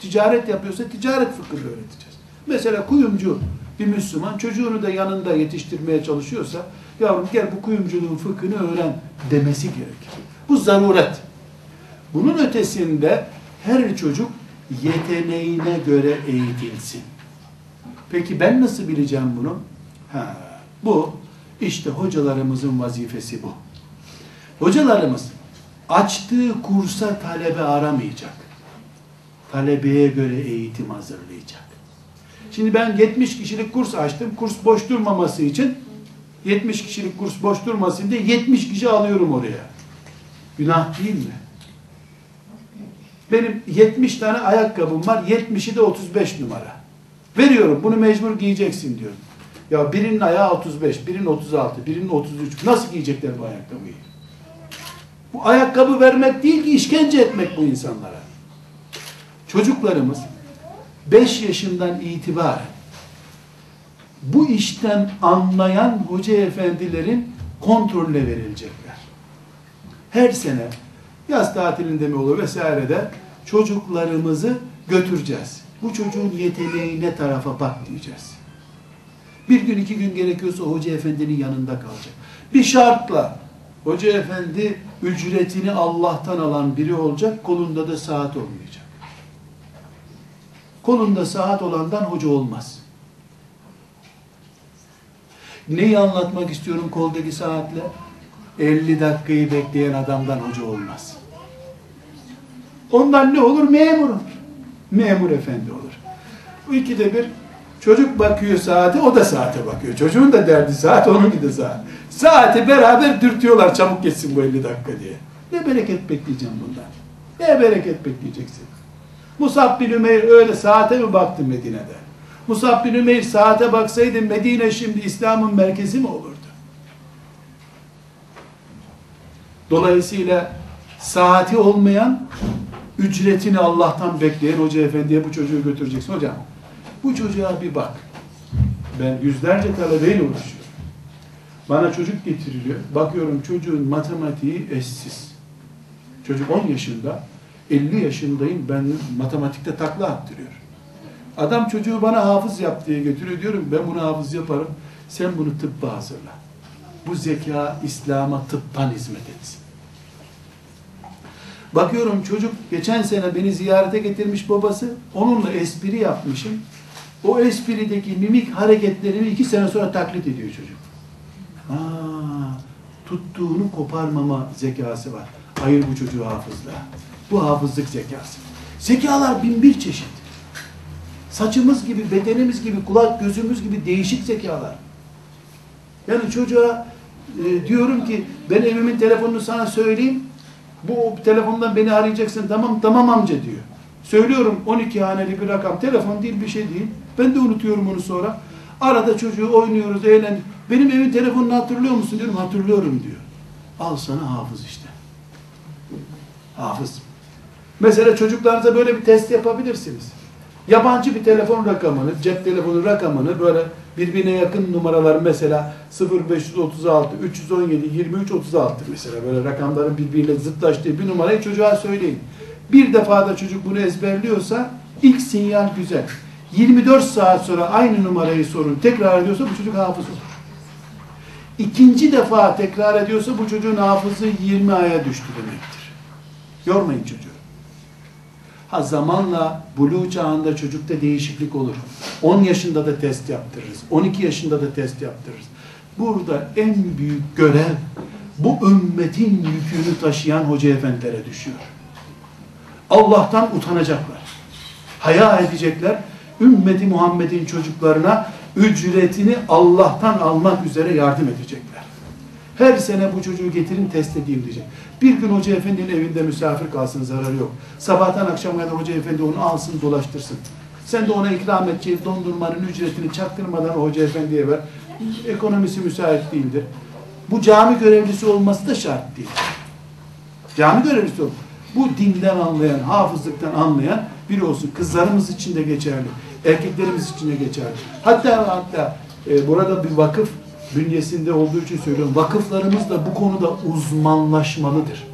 Speaker 1: Ticaret yapıyorsa ticaret fıkhını öğreteceğiz. Mesela kuyumcu bir Müslüman çocuğunu da yanında yetiştirmeye çalışıyorsa yavrum gel bu kuyumculuğun fıkhını öğren demesi gerekir. Bu zaruret. Bunun ötesinde her çocuk yeteneğine göre eğitilsin. Peki ben nasıl bileceğim bunu? Ha, bu işte hocalarımızın vazifesi bu. Hocalarımız açtığı kursa talebe aramayacak. Talebeye göre eğitim hazırlayacak. Şimdi ben 70 kişilik kurs açtım. Kurs boş durmaması için 70 kişilik kurs boş durmasın diye 70 kişi alıyorum oraya. Günah değil mi? Benim 70 tane ayakkabım var. 70'i de 35 numara. Veriyorum. Bunu mecbur giyeceksin diyorum. Ya birinin ayağı 35, birinin 36, birinin 33. Nasıl giyecekler bu ayakkabıyı? Bu ayakkabı vermek değil ki işkence etmek bu insanlara. Çocuklarımız 5 yaşından itibaren bu işten anlayan hoca efendilerin kontrolüne verilecekler. Her sene yaz tatilinde mi olur vesairede çocuklarımızı götüreceğiz. Bu çocuğun yeteneği ne tarafa bak diyeceğiz. Bir gün iki gün gerekiyorsa hoca efendinin yanında kalacak. Bir şartla hoca efendi ücretini Allah'tan alan biri olacak, kolunda da saat olmayacak. Kolunda saat olandan hoca olmaz. Neyi anlatmak istiyorum koldaki saatle? 50 dakikayı bekleyen adamdan hoca olmaz. Ondan ne olur? Memur olur. Memur efendi olur. Bu ikide bir çocuk bakıyor saate, o da saate bakıyor. Çocuğun da derdi saat, onun de saat. Saati beraber dürtüyorlar çabuk geçsin bu 50 dakika diye. Ne bereket bekleyeceğim bundan? Ne bereket bekleyeceksin? Musab bin Ümeyr öyle saate mi baktı Medine'de? Musab bin Ümeyr saate baksaydı Medine şimdi İslam'ın merkezi mi olurdu? Dolayısıyla saati olmayan ücretini Allah'tan bekleyen hoca efendiye bu çocuğu götüreceksin. Hocam bu çocuğa bir bak. Ben yüzlerce talebeyle uğraşıyorum. Bana çocuk getiriliyor. Bakıyorum çocuğun matematiği eşsiz. Çocuk 10 yaşında, 50 yaşındayım ben matematikte takla attırıyor. Adam çocuğu bana hafız yap diye götürüyor. Diyorum ben bunu hafız yaparım. Sen bunu tıbba hazırla. Bu zeka İslam'a tıptan hizmet etsin. Bakıyorum çocuk geçen sene beni ziyarete getirmiş babası. Onunla espri yapmışım. O esprideki mimik hareketlerimi iki sene sonra taklit ediyor çocuk. Aa, tuttuğunu koparmama zekası var. Hayır bu çocuğu hafızla. Bu hafızlık zekası. Zekalar bin bir çeşit. Saçımız gibi, bedenimiz gibi, kulak gözümüz gibi değişik zekalar. Yani çocuğa e, diyorum ki ben evimin telefonunu sana söyleyeyim. Bu telefondan beni arayacaksın. Tamam tamam amca diyor. Söylüyorum 12 haneli bir rakam. Telefon değil bir şey değil. Ben de unutuyorum onu sonra. Arada çocuğu oynuyoruz, eğlen. Benim evin telefonunu hatırlıyor musun diyorum. Hatırlıyorum diyor. Al sana hafız işte. Hafız. Mesela çocuklarınıza böyle bir test yapabilirsiniz. Yabancı bir telefon rakamını, cep telefonu rakamını böyle birbirine yakın numaralar mesela 0536, 317, 23, 36 mesela böyle rakamların birbiriyle zıtlaştığı bir numarayı çocuğa söyleyin. Bir defada çocuk bunu ezberliyorsa ilk sinyal güzel. 24 saat sonra aynı numarayı sorun tekrar ediyorsa bu çocuk hafız olur. İkinci defa tekrar ediyorsa bu çocuğun hafızı 20 aya düştü demektir. Yormayın çocuğu. Ha zamanla buluğ çağında çocukta değişiklik olur. 10 yaşında da test yaptırırız. 12 yaşında da test yaptırırız. Burada en büyük görev bu ümmetin yükünü taşıyan hoca efendilere düşüyor. Allah'tan utanacaklar. Haya edecekler. Ümmeti Muhammed'in çocuklarına ücretini Allah'tan almak üzere yardım edecekler. Her sene bu çocuğu getirin test edeyim diyecek. Bir gün hoca efendinin evinde misafir kalsın zararı yok. Sabahtan akşama kadar hoca efendi onu alsın dolaştırsın. Sen de ona ikram edeceği dondurmanın ücretini çaktırmadan hoca efendiye ver. Ekonomisi müsait değildir. Bu cami görevlisi olması da şart değil. Cami görevlisi olması. Bu dinden anlayan, hafızlıktan anlayan biri olsun. Kızlarımız için de geçerli. Erkeklerimiz için de geçerli. Hatta hatta e, burada bir vakıf bünyesinde olduğu için söylüyorum. Vakıflarımız da bu konuda uzmanlaşmalıdır.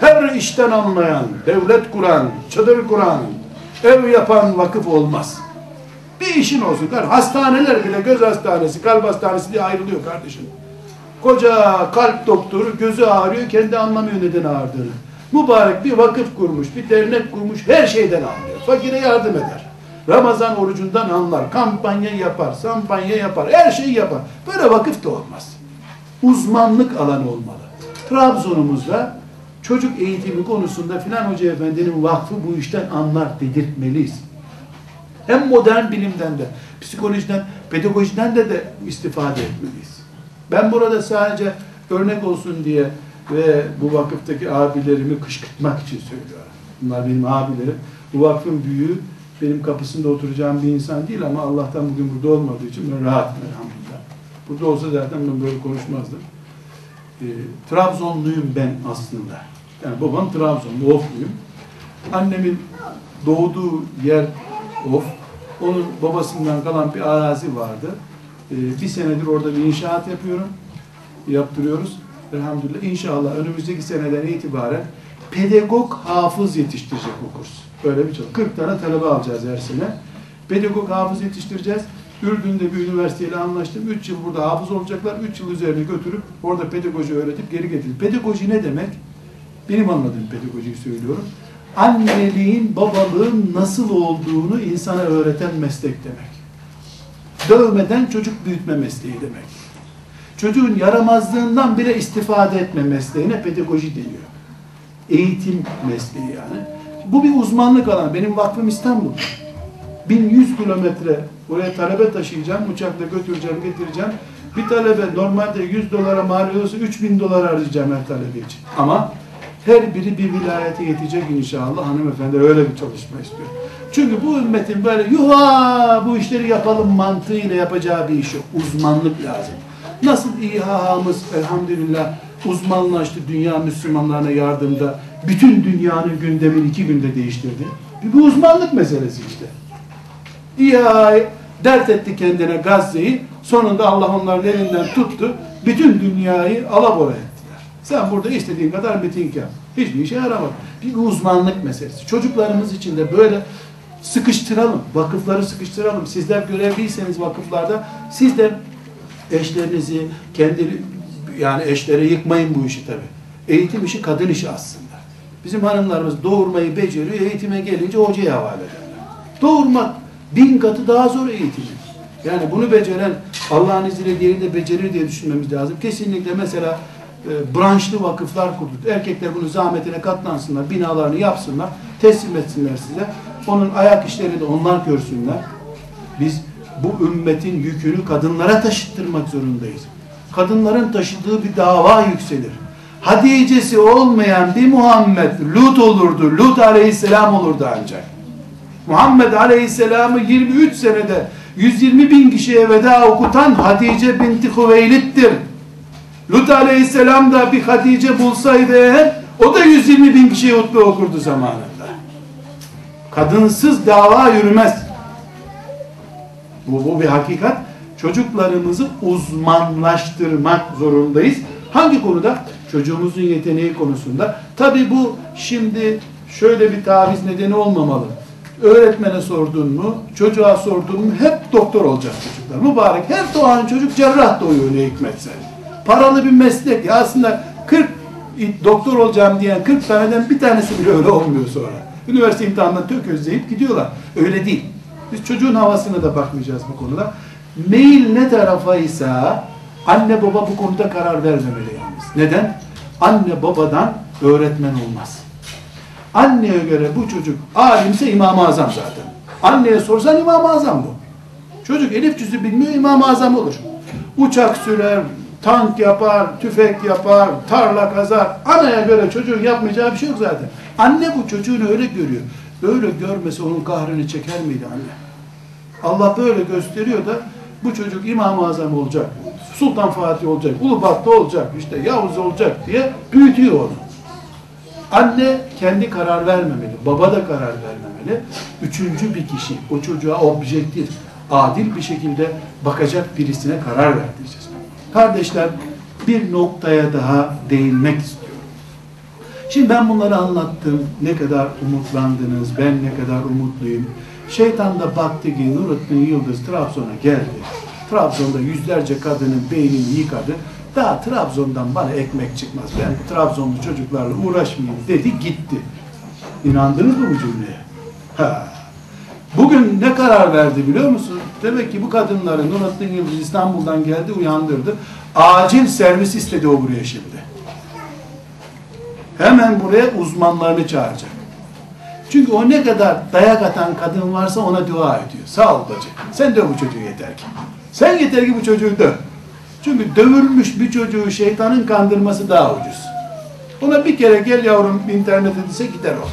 Speaker 1: Her işten anlayan, devlet kuran, çadır kuran, ev yapan vakıf olmaz. Bir işin olsun. Hastaneler bile göz hastanesi, kalp hastanesi diye ayrılıyor kardeşim. Koca kalp doktoru gözü ağrıyor, kendi anlamıyor neden ağrıdığını. Mübarek bir vakıf kurmuş, bir dernek kurmuş, her şeyden anlıyor. Fakire yardım eder. Ramazan orucundan anlar, kampanya yapar, sampanya yapar, her şeyi yapar. Böyle vakıf da olmaz. Uzmanlık alanı olmalı. Trabzon'umuzda çocuk eğitimi konusunda filan hoca efendinin vakfı bu işten anlar dedirtmeliyiz. Hem modern bilimden de, psikolojiden, pedagojiden de de istifade etmeliyiz. Ben burada sadece örnek olsun diye ve bu vakıftaki abilerimi kışkırtmak için söylüyorum. Bunlar benim abilerim. Bu vakfın büyüğü benim kapısında oturacağım bir insan değil ama Allah'tan bugün burada olmadığı için ben rahatım elhamdülillah. Burada olsa zaten ben böyle konuşmazdım. E, Trabzonluyum ben aslında. Yani babam Trabzonlu, Ofluyum. Annemin doğduğu yer Of. Onun babasından kalan bir arazi vardı. E, bir senedir orada bir inşaat yapıyorum. Yaptırıyoruz. Elhamdülillah. İnşallah önümüzdeki seneden itibaren pedagog hafız yetiştirecek bu kurs. Böyle bir çalışma. 40 tane talebe alacağız her sene. Pedagog hafız yetiştireceğiz. Ürdün'de bir üniversiteyle anlaştım. 3 yıl burada hafız olacaklar. 3 yıl üzerine götürüp orada pedagoji öğretip geri getirip. Pedagoji ne demek? Benim anladığım pedagojiyi söylüyorum. Anneliğin, babalığın nasıl olduğunu insana öğreten meslek demek. Dövmeden çocuk büyütme mesleği demek. Çocuğun yaramazlığından bile istifade etme mesleğine pedagoji deniyor. Eğitim mesleği yani. Bu bir uzmanlık alanı. Benim vakfım İstanbul. 1100 kilometre oraya talebe taşıyacağım, uçakla götüreceğim, getireceğim. Bir talebe normalde 100 dolara mal ediyorsa 3000 dolar harcayacağım her talebe için. Ama her biri bir vilayete yetecek inşallah hanımefendi öyle bir çalışma istiyor. Çünkü bu ümmetin böyle yuha bu işleri yapalım mantığıyla yapacağı bir iş yok. Uzmanlık lazım. Nasıl İHA'mız elhamdülillah uzmanlaştı dünya Müslümanlarına yardımda. Bütün dünyanın gündemini iki günde değiştirdi. Bir uzmanlık meselesi işte. İHA dert etti kendine Gazze'yi. Sonunda Allah onların elinden tuttu. Bütün dünyayı alabora ettiler. Sen burada istediğin kadar miting yap. Hiçbir işe yaramadı. Bir uzmanlık meselesi. Çocuklarımız için de böyle sıkıştıralım. Vakıfları sıkıştıralım. Sizler görevliyseniz vakıflarda siz de eşlerinizi kendi yani eşlere yıkmayın bu işi tabi. Eğitim işi kadın işi aslında. Bizim hanımlarımız doğurmayı beceriyor, eğitime gelince hocaya havale ederler. Doğurmak bin katı daha zor eğitimi. Yani bunu beceren Allah'ın izniyle diğeri de becerir diye düşünmemiz lazım. Kesinlikle mesela e, branşlı vakıflar kurduk. Erkekler bunu zahmetine katlansınlar, binalarını yapsınlar, teslim etsinler size. Onun ayak işlerini de onlar görsünler. Biz bu ümmetin yükünü kadınlara taşıttırmak zorundayız. Kadınların taşıdığı bir dava yükselir. Hadice'si olmayan bir Muhammed Lut olurdu. Lut aleyhisselam olurdu ancak. Muhammed aleyhisselamı 23 senede 120 bin kişiye veda okutan Hatice binti Hüveylit'tir. Lut aleyhisselam da bir Hatice bulsaydı o da 120 bin kişiye hutbe okurdu zamanında. Kadınsız dava yürümez. Bu, bu bir hakikat. Çocuklarımızı uzmanlaştırmak zorundayız. Hangi konuda? Çocuğumuzun yeteneği konusunda. Tabi bu şimdi şöyle bir taviz nedeni olmamalı. Öğretmene sordun mu, çocuğa sordun mu hep doktor olacak çocuklar. Mübarek her doğan çocuk cerrah doğuyor ne hikmetse. Paralı bir meslek. Ya aslında 40 doktor olacağım diyen 40 taneden bir tanesi bile öyle olmuyor sonra. Üniversite imtihanından tökezleyip gidiyorlar. Öyle değil. Biz çocuğun havasına da bakmayacağız bu konuda. Meyil ne tarafaysa anne baba bu konuda karar vermemeli yalnız. Neden? Anne babadan öğretmen olmaz. Anneye göre bu çocuk alimse İmam-ı Azam zaten. Anneye sorsan İmam-ı Azam bu. Çocuk elif cüzü bilmiyor İmam-ı Azam olur. Uçak sürer, tank yapar, tüfek yapar, tarla kazar. Anaya göre çocuğun yapmayacağı bir şey yok zaten. Anne bu çocuğunu öyle görüyor. Böyle görmesi onun kahrını çeker miydi anne? Allah böyle gösteriyor da bu çocuk İmam-ı Azam olacak, Sultan Fatih olacak, Ulubatlı olacak, işte Yavuz olacak diye büyütüyor onu. Anne kendi karar vermemeli, baba da karar vermemeli. Üçüncü bir kişi o çocuğa objektif, adil bir şekilde bakacak birisine karar verdireceğiz. Kardeşler bir noktaya daha değinmek istiyorum. Şimdi ben bunları anlattım. Ne kadar umutlandınız, ben ne kadar umutluyum. Şeytan da baktı ki Nurettin Yıldız Trabzon'a geldi. Trabzon'da yüzlerce kadının beynini yıkadı. Daha Trabzon'dan bana ekmek çıkmaz. Ben Trabzonlu çocuklarla uğraşmayayım dedi gitti. İnandınız mı bu cümleye? Ha. Bugün ne karar verdi biliyor musun? Demek ki bu kadınları Nurattin Yıldız İstanbul'dan geldi uyandırdı. Acil servis istedi o buraya şimdi. Hemen buraya uzmanlarını çağıracak. Çünkü o ne kadar dayak atan kadın varsa ona dua ediyor. Sağ ol bacı. Sen döv bu çocuğu yeter ki. Sen yeter ki bu çocuğu döv. Çünkü dövülmüş bir çocuğu şeytanın kandırması daha ucuz. Ona bir kere gel yavrum internete dese gider o.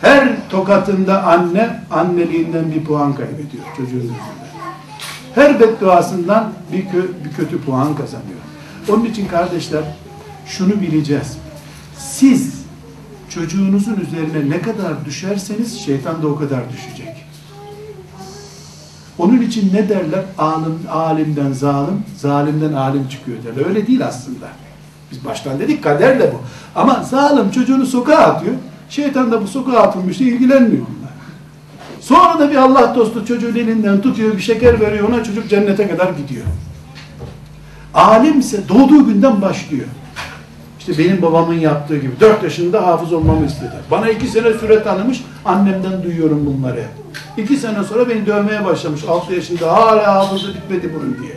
Speaker 1: Her tokatında anne anneliğinden bir puan kaybediyor çocuğun yüzünden. Her bedduasından bir, kö bir kötü puan kazanıyor. Onun için kardeşler şunu bileceğiz. Siz çocuğunuzun üzerine ne kadar düşerseniz şeytan da o kadar düşecek. Onun için ne derler? Alim, alimden zalim, zalimden alim çıkıyor derler. Öyle değil aslında. Biz baştan dedik kaderle bu. Ama zalim çocuğunu sokağa atıyor. Şeytan da bu sokağa atılmıştı ilgilenmiyor bunlar. Sonra da bir Allah dostu çocuğun elinden tutuyor, bir şeker veriyor ona çocuk cennete kadar gidiyor. Alimse doğduğu günden başlıyor. İşte benim babamın yaptığı gibi. Dört yaşında hafız olmamı istedi. Bana iki sene süre tanımış. Annemden duyuyorum bunları. İki sene sonra beni dövmeye başlamış. Altı yaşında hala hafızı bitmedi bunun diye.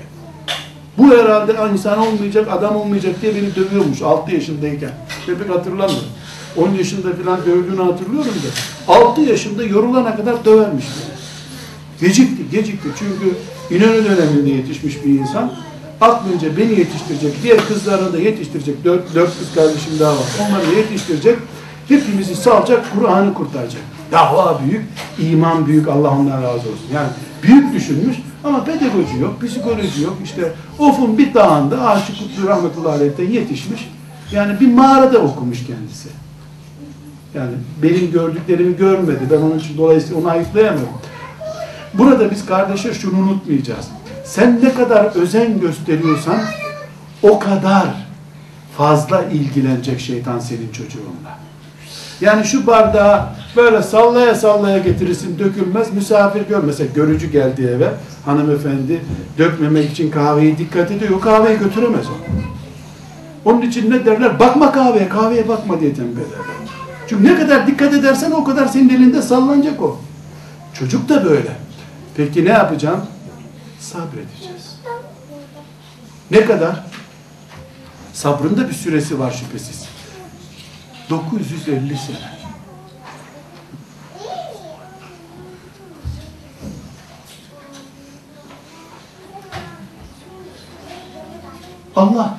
Speaker 1: Bu herhalde insan olmayacak, adam olmayacak diye beni dövüyormuş altı yaşındayken. Pek hatırlamıyorum. 10 yaşında falan dövdüğünü hatırlıyorum da. 6 yaşında yorulana kadar dövermiş. Gecikti, gecikti. Çünkü İnönü döneminde yetişmiş bir insan aklınca beni yetiştirecek, diğer kızlarını da yetiştirecek, dört, dört kız kardeşim daha var, onları da yetiştirecek, hepimizi salacak, Kur'an'ı kurtaracak. Dava büyük, iman büyük, Allah ondan razı olsun. Yani büyük düşünmüş ama pedagoji yok, psikoloji yok. İşte Of'un bir dağında Aşık Kutlu Rahmetullahi Aleyh'ten yetişmiş. Yani bir mağarada okumuş kendisi. Yani benim gördüklerimi görmedi. Ben onun için dolayısıyla onu ayıplayamıyorum. Burada biz kardeşler şunu unutmayacağız. Sen ne kadar özen gösteriyorsan o kadar fazla ilgilenecek şeytan senin çocuğunla. Yani şu bardağı böyle sallaya sallaya getirirsin dökülmez. Misafir gör. Mesela görücü geldi eve. Hanımefendi dökmemek için kahveyi dikkat ediyor. Kahveyi götüremez o. Onun için ne derler? Bakma kahveye, kahveye bakma diye tembih ederler. Çünkü ne kadar dikkat edersen o kadar senin elinde sallanacak o. Çocuk da böyle. Peki ne yapacağım? Sabredeceğiz. Ne kadar? Sabrın da bir süresi var şüphesiz. 950 sene. Allah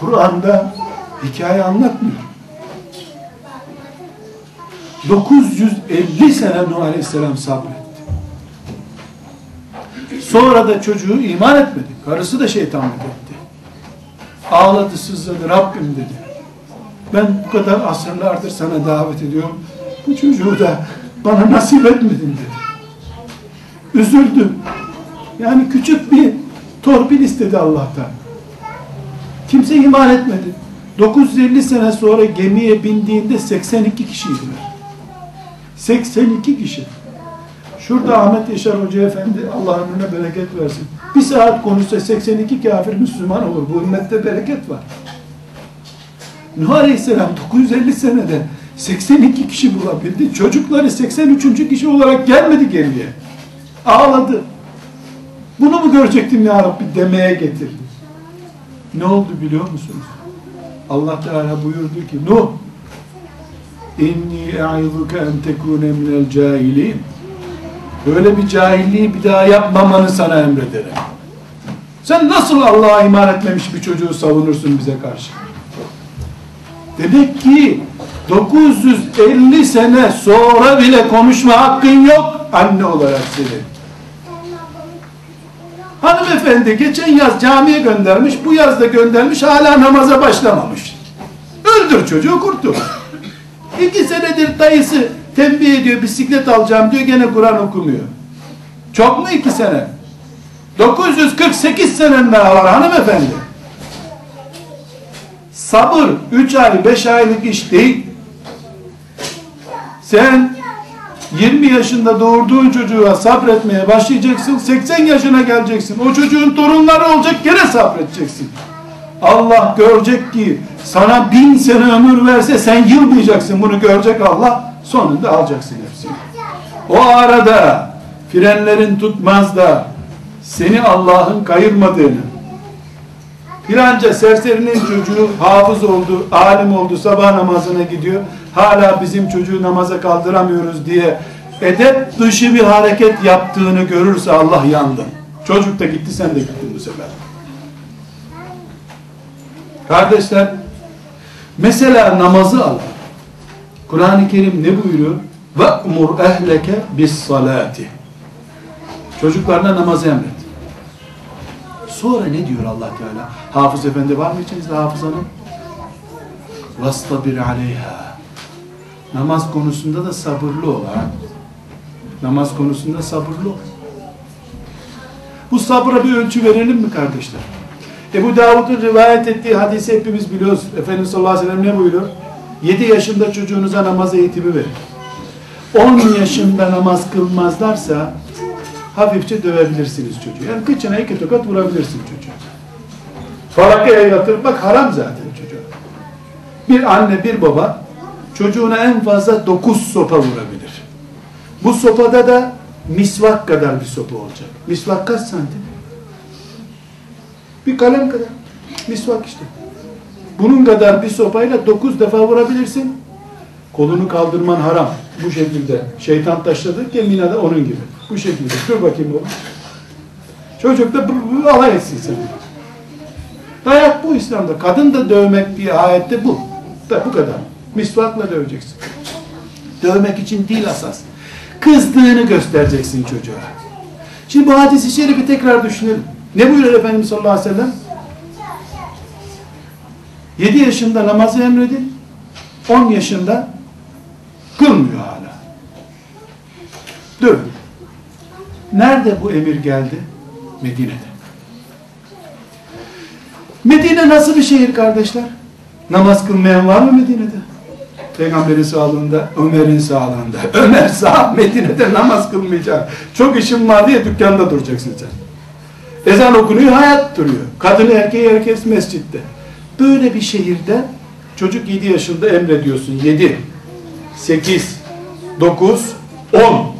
Speaker 1: Kur'an'da hikaye anlatmıyor. 950 sene Nuh Aleyhisselam sabretti. Sonra da çocuğu iman etmedi. Karısı da şeytanlık etti. Ağladı, sızladı. Rabbim dedi. Ben bu kadar asırlardır sana davet ediyorum. Bu çocuğu da bana nasip etmedin dedi. Üzüldüm. Yani küçük bir torpil istedi Allah'tan. Kimse iman etmedi. 950 sene sonra gemiye bindiğinde 82 kişiydiler. 82 kişi. Şurada Ahmet Yaşar Hoca Efendi Allah ömrüne bereket versin. Bir saat konuşsa 82 kafir Müslüman olur. Bu ümmette bereket var. Nuh Aleyhisselam 950 senede 82 kişi bulabildi. Çocukları 83. kişi olarak gelmedi geriye. Ağladı. Bunu mu görecektim ya Rabbi demeye getirdi. Ne oldu biliyor musunuz? Allah Teala buyurdu ki Nuh inni e'izuke en tekune minel cahilin böyle bir cahilliği bir daha yapmamanı sana emrederim. Sen nasıl Allah'a iman etmemiş bir çocuğu savunursun bize karşı? Demek ki 950 sene sonra bile konuşma hakkın yok anne olarak senin. Hanımefendi geçen yaz camiye göndermiş, bu yaz da göndermiş, hala namaza başlamamış. Öldür çocuğu kurtul. İki senedir dayısı tembih ediyor, bisiklet alacağım diyor, gene Kur'an okumuyor. Çok mu iki sene? 948 senen daha var hanımefendi. Sabır 3 ay 5 aylık iş değil. Sen 20 yaşında doğurduğun çocuğa sabretmeye başlayacaksın. 80 yaşına geleceksin. O çocuğun torunları olacak gene sabredeceksin. Allah görecek ki sana bin sene ömür verse sen yılmayacaksın. Bunu görecek Allah. Sonunda alacaksın hepsini. O arada frenlerin tutmaz da seni Allah'ın kayırmadığını filanca serserinin çocuğu hafız oldu, alim oldu, sabah namazına gidiyor. Hala bizim çocuğu namaza kaldıramıyoruz diye edep dışı bir hareket yaptığını görürse Allah yandın. Çocuk da gitti, sen de gittin bu sefer. Kardeşler, mesela namazı al. Kur'an-ı Kerim ne buyuruyor? Ehleke bis salati. Çocuklarına namazı emret. Sonra ne diyor Allah Teala? Hafız efendi var mı içinizde hafız hanım? Vastabir aleyha. Namaz konusunda da sabırlı ol ha. Namaz konusunda sabırlı ol. Bu sabıra bir ölçü verelim mi kardeşler? Ebu Davud'un rivayet ettiği hadisi hepimiz biliyoruz. Efendimiz sallallahu aleyhi ve sellem ne buyuruyor? 7 yaşında çocuğunuza namaz eğitimi verin. 10 yaşında namaz kılmazlarsa hafifçe dövebilirsiniz çocuğu. Yani kıçına iki tokat vurabilirsin çocuğu. Falakaya yatırmak haram zaten çocuğa. Bir anne bir baba çocuğuna en fazla dokuz sopa vurabilir. Bu sopada da misvak kadar bir sopa olacak. Misvak kaç santim? Bir kalem kadar. Misvak işte. Bunun kadar bir sopayla dokuz defa vurabilirsin. Kolunu kaldırman haram. Bu şekilde. Şeytan taşladı ki minada onun gibi. Bu şekilde. Dur bakayım oğlum. Çocuk da alay etsin seni. Dayak bu İslam'da. Kadın da dövmek diye ayette bu. Da bu kadar. Misvakla döveceksin. Dövmek için değil asas. Kızdığını göstereceksin çocuğa. Şimdi bu hadisi şerifi tekrar düşünelim. Ne buyuruyor Efendimiz sallallahu aleyhi ve sellem? 7 yaşında namazı emredin. 10 yaşında kılmıyor hala. Dur. Nerede bu emir geldi? Medine'de. Medine nasıl bir şehir kardeşler? Namaz kılmayan var mı Medine'de? Peygamberin sağlığında, Ömer'in sağlığında. Ömer sağ, Medine'de namaz kılmayacak. Çok işim var diye dükkanda duracaksın sen. Ezan okunuyor, hayat duruyor. Kadını erkeği herkes mescitte. Böyle bir şehirde çocuk 7 yaşında emrediyorsun. 7. 8, 9, 10.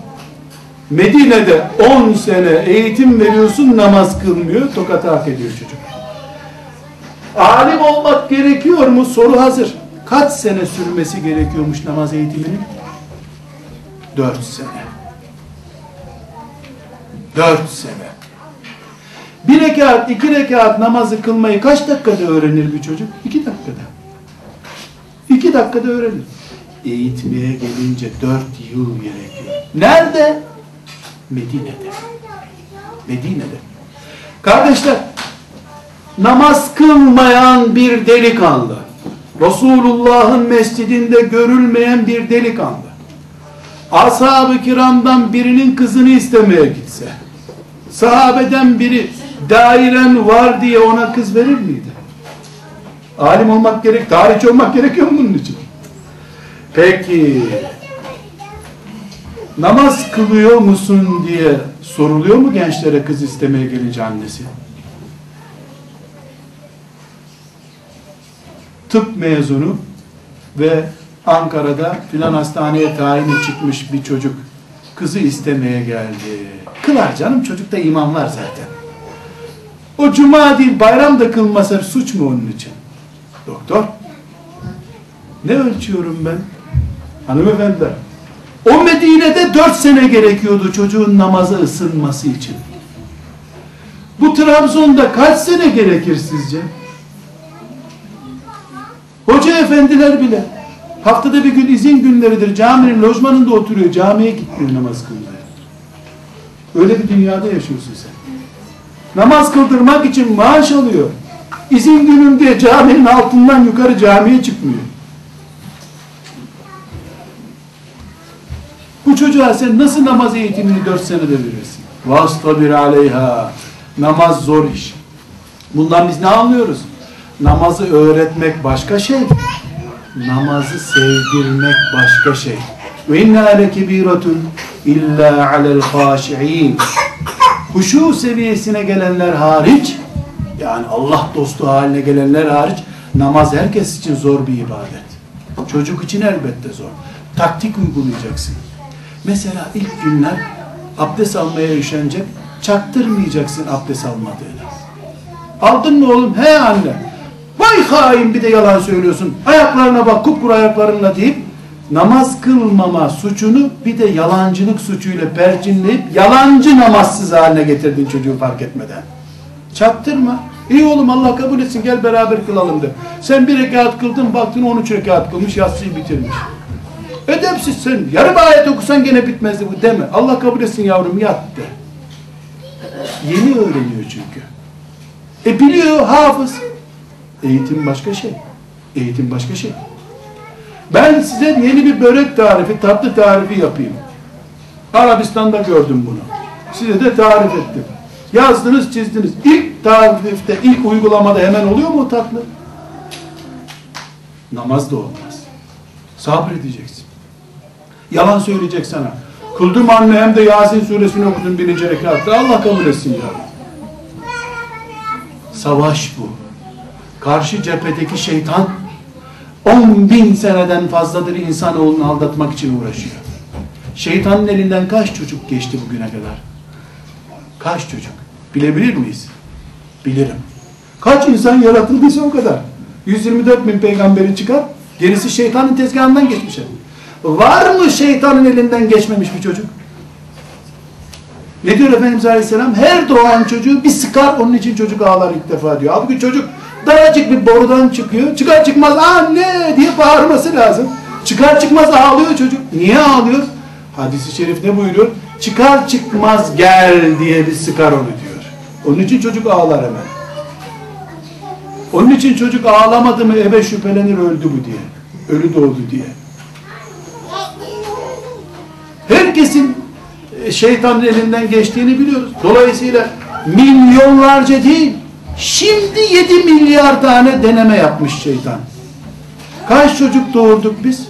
Speaker 1: Medine'de 10 sene eğitim veriyorsun namaz kılmıyor, tokat hak ediyor çocuk. Alim olmak gerekiyor mu? Soru hazır. Kaç sene sürmesi gerekiyormuş namaz eğitiminin? 4 sene. 4 sene. Bir rekat, iki rekat namazı kılmayı kaç dakikada öğrenir bir çocuk? İki dakikada. İki dakikada öğrenir. Eğitmeye gelince dört yıl gerekiyor. Nerede? Medine'de. Medine'de. Kardeşler, namaz kılmayan bir delikanlı, Resulullah'ın mescidinde görülmeyen bir delikanlı, ashab-ı kiramdan birinin kızını istemeye gitse, sahabeden biri dairen var diye ona kız verir miydi? Alim olmak gerek, tarihçi olmak gerekiyor mu bunun için? Peki, namaz kılıyor musun diye soruluyor mu gençlere kız istemeye gelince annesi? Tıp mezunu ve Ankara'da filan hastaneye tayini çıkmış bir çocuk kızı istemeye geldi. Kılar canım çocukta iman var zaten. O cuma değil bayram da kılmasa suç mu onun için? Doktor. Ne ölçüyorum ben? Hanımefendiler. O Medine'de dört sene gerekiyordu çocuğun namaza ısınması için. Bu Trabzon'da kaç sene gerekir sizce? Hoca efendiler bile haftada bir gün izin günleridir caminin lojmanında oturuyor camiye gitmiyor namaz kılmaya. Öyle bir dünyada yaşıyorsun sen. Namaz kıldırmak için maaş alıyor. İzin gününde caminin altından yukarı camiye çıkmıyor. Bu çocuğa sen nasıl namaz eğitimini dört senede verirsin? Vastabir aleyha. Namaz zor iş. Bundan biz ne anlıyoruz? Namazı öğretmek başka şey. Namazı sevdirmek başka şey. Ve inna lekebiratun illa alel haşi'in. Huşu seviyesine gelenler hariç, yani Allah dostu haline gelenler hariç, namaz herkes için zor bir ibadet. Çocuk için elbette zor. Taktik uygulayacaksın. Mesela ilk günler abdest almaya üşenecek, çaktırmayacaksın abdest almadığını. Aldın mı oğlum? He anne. Vay hain bir de yalan söylüyorsun. Ayaklarına bak kupkuru ayaklarınla deyip namaz kılmama suçunu bir de yalancılık suçuyla perçinleyip yalancı namazsız haline getirdin çocuğu fark etmeden. Çaktırma. İyi oğlum Allah kabul etsin gel beraber kılalım de. Sen bir rekat kıldın baktın 13 rekat kılmış yatsıyı bitirmiş. Edepsiz sen. Yarım ayet okusan gene bitmezdi bu deme. Allah kabul etsin yavrum yat de. Yeni öğreniyor çünkü. E biliyor hafız. Eğitim başka şey. Eğitim başka şey. Ben size yeni bir börek tarifi, tatlı tarifi yapayım. Arabistan'da gördüm bunu. Size de tarif ettim. Yazdınız, çizdiniz. İlk tarifte, ilk uygulamada hemen oluyor mu tatlı? Namaz da olmaz. Sabredeceksin. Yalan söyleyecek sana. Kıldım anne hem de Yasin suresini okudum birinci rekatta. Allah kabul etsin ya. Savaş bu. Karşı cephedeki şeytan 10 bin seneden fazladır insanoğlunu aldatmak için uğraşıyor. Şeytanın elinden kaç çocuk geçti bugüne kadar? Kaç çocuk? Bilebilir miyiz? Bilirim. Kaç insan yaratıldıysa o kadar. 124 bin peygamberi çıkar. Gerisi şeytanın tezgahından geçmiş. Var mı şeytanın elinden geçmemiş bir çocuk? Ne diyor Efendimiz Aleyhisselam? Her doğan çocuğu bir sıkar onun için çocuk ağlar ilk defa diyor. Halbuki çocuk daracık bir borudan çıkıyor. Çıkar çıkmaz anne diye bağırması lazım. Çıkar çıkmaz ağlıyor çocuk. Niye ağlıyor? Hadis-i şerif ne buyuruyor? Çıkar çıkmaz gel diye bir sıkar onu diyor. Onun için çocuk ağlar hemen. Onun için çocuk ağlamadı mı eve şüphelenir öldü bu diye. Ölü doğdu diye. Herkesin e, şeytanın elinden geçtiğini biliyoruz. Dolayısıyla milyonlarca değil, şimdi 7 milyar tane deneme yapmış şeytan. Kaç çocuk doğurduk biz?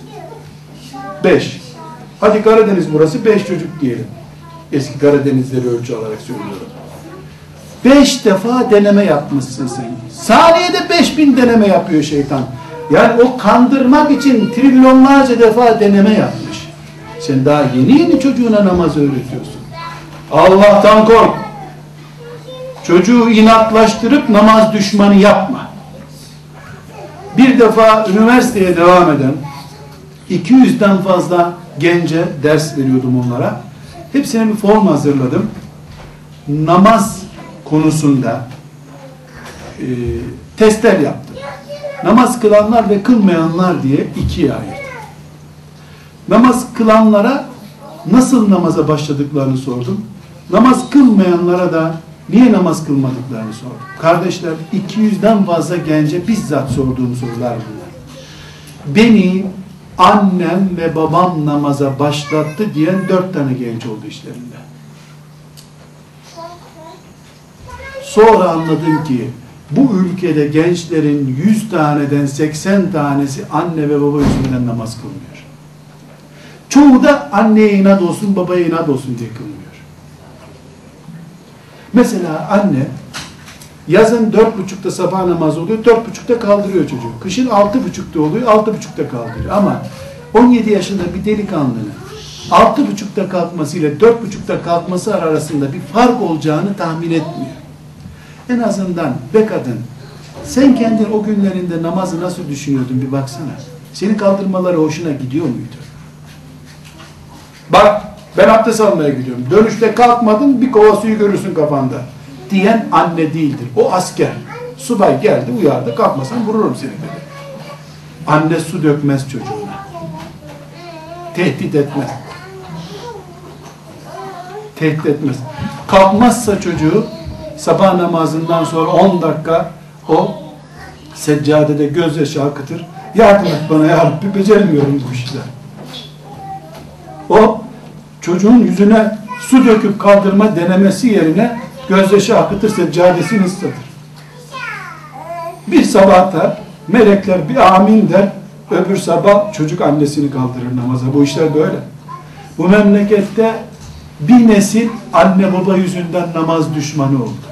Speaker 1: 5. Hadi Karadeniz burası 5 çocuk diyelim. Eski Karadenizleri ölçü alarak söylüyorum. 5 defa deneme yapmışsın sen. Saniyede 5000 deneme yapıyor şeytan. Yani o kandırmak için trilyonlarca defa deneme yapmış. Sen daha yeni yeni çocuğuna namaz öğretiyorsun. Allah'tan kork. Çocuğu inatlaştırıp namaz düşmanı yapma. Bir defa üniversiteye devam eden 200'den fazla gence ders veriyordum onlara. Hepsine bir form hazırladım. Namaz konusunda e, testler yaptım. Namaz kılanlar ve kılmayanlar diye ikiye ayırdım. Namaz kılanlara nasıl namaza başladıklarını sordum. Namaz kılmayanlara da niye namaz kılmadıklarını sordum. Kardeşler 200'den fazla gence bizzat sorduğum sorular bunlar. Beni annem ve babam namaza başlattı diyen dört tane genç oldu işlerinde. Sonra anladım ki bu ülkede gençlerin 100 taneden 80 tanesi anne ve baba yüzünden namaz kılmıyor. Çoğu da anneye inat olsun, babaya inat olsun diye kılmıyor. Mesela anne yazın dört buçukta sabah namazı oluyor, dört buçukta kaldırıyor çocuğu. Kışın altı buçukta oluyor, altı buçukta kaldırıyor. Ama 17 yaşında bir delikanlının altı buçukta kalkmasıyla dört buçukta kalkması arasında bir fark olacağını tahmin etmiyor. En azından be kadın sen kendin o günlerinde namazı nasıl düşünüyordun bir baksana. Seni kaldırmaları hoşuna gidiyor muydu? Bak ben abdest almaya gidiyorum. Dönüşte kalkmadın bir kova suyu görürsün kafanda. Diyen anne değildir. O asker. Subay geldi uyardı kalkmasan vururum seni dedi. Anne su dökmez çocuğuna. Tehdit etmez. Tehdit etmez. Kalkmazsa çocuğu sabah namazından sonra 10 dakika o seccadede gözyaşı akıtır. Yardım et bana ya Rabbi beceremiyorum bu işler. O çocuğun yüzüne su döküp kaldırma denemesi yerine gözyaşı akıtır seccadesini ıslatır. Bir sabahta melekler bir amin der, öbür sabah çocuk annesini kaldırır namaza. Bu işler böyle. Bu memlekette bir nesil anne baba yüzünden namaz düşmanı oldu.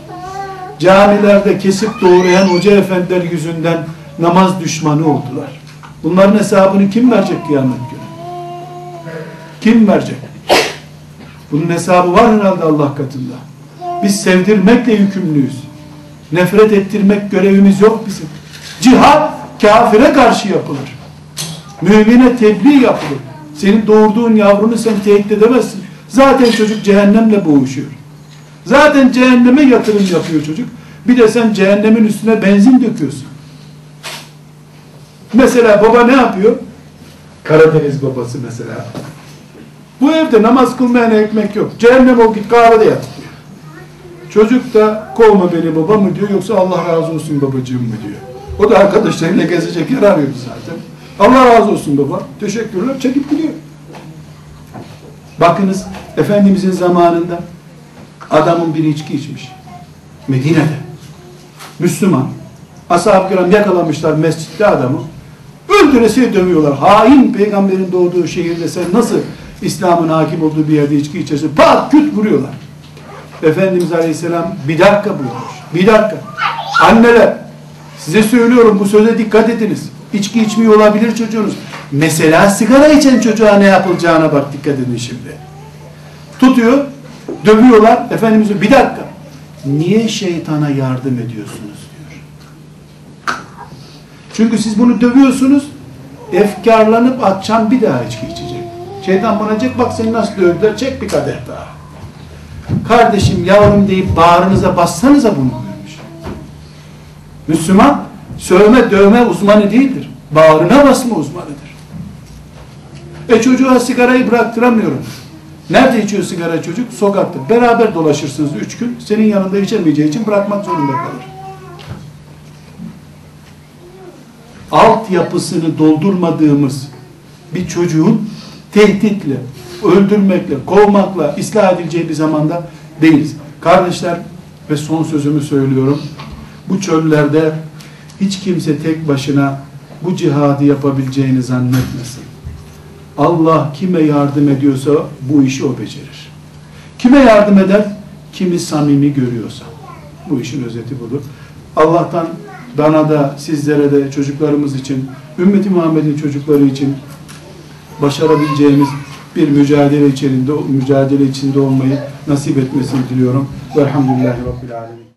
Speaker 1: Camilerde kesip doğrayan hoca efendiler yüzünden namaz düşmanı oldular. Bunların hesabını kim verecek kıyamet günü? Kim verecek? Bunun hesabı var herhalde Allah katında. Biz sevdirmekle yükümlüyüz. Nefret ettirmek görevimiz yok bizim. Cihad kafire karşı yapılır. Mümine tebliğ yapılır. Senin doğurduğun yavrunu sen tehdit edemezsin. Zaten çocuk cehennemle boğuşuyor. Zaten cehenneme yatırım yapıyor çocuk. Bir de sen cehennemin üstüne benzin döküyorsun. Mesela baba ne yapıyor? Karadeniz babası mesela. Bu evde namaz kılmayana ekmek yok. Cehennem ol git kahvede yat. Çocuk da kovma beni baba mı diyor yoksa Allah razı olsun babacığım mı diyor. O da arkadaşlarıyla gezecek yer arıyordu zaten. Allah razı olsun baba. Teşekkürler. Çekip gidiyor. Bakınız Efendimizin zamanında adamın biri içki içmiş. Medine'de. Müslüman. Ashab-ı kiram yakalamışlar mescitte adamı. Öldüresiye dövüyorlar. Hain peygamberin doğduğu şehirde sen nasıl İslam'ın hakim olduğu bir yerde içki içersin? Pat küt vuruyorlar. Efendimiz Aleyhisselam bir dakika buyurmuş. Bir dakika. Anneler size söylüyorum bu söze dikkat ediniz. İçki içmiyor olabilir çocuğunuz. Mesela sigara içen çocuğa ne yapılacağına bak dikkat edin şimdi. Tutuyor, dövüyorlar. Efendimiz bir dakika. Niye şeytana yardım ediyorsunuz diyor. Çünkü siz bunu dövüyorsunuz. Efkarlanıp akşam bir daha içki içecek. Şeytan bana diyecek bak seni nasıl dövdüler çek bir kadeh daha. Kardeşim yavrum deyip bağrınıza bassanıza bunu buyurmuş. Müslüman sövme dövme uzmanı değildir. Bağrına basma uzmanıdır. E çocuğa sigarayı bıraktıramıyorum. Nerede içiyor sigara çocuk? Sokakta. Beraber dolaşırsınız üç gün. Senin yanında içemeyeceği için bırakmak zorunda kalır. Altyapısını doldurmadığımız bir çocuğun tehditle, öldürmekle, kovmakla ıslah edileceği bir zamanda değiliz. Kardeşler ve son sözümü söylüyorum. Bu çöllerde hiç kimse tek başına bu cihadı yapabileceğini zannetmesin. Allah kime yardım ediyorsa bu işi o becerir. Kime yardım eder? Kimi samimi görüyorsa. Bu işin özeti budur. Allah'tan bana da sizlere de çocuklarımız için, ümmeti Muhammed'in çocukları için başarabileceğimiz bir mücadele içerisinde mücadele içinde olmayı nasip etmesini diliyorum. Velhamdülillahi Rabbil Alemin.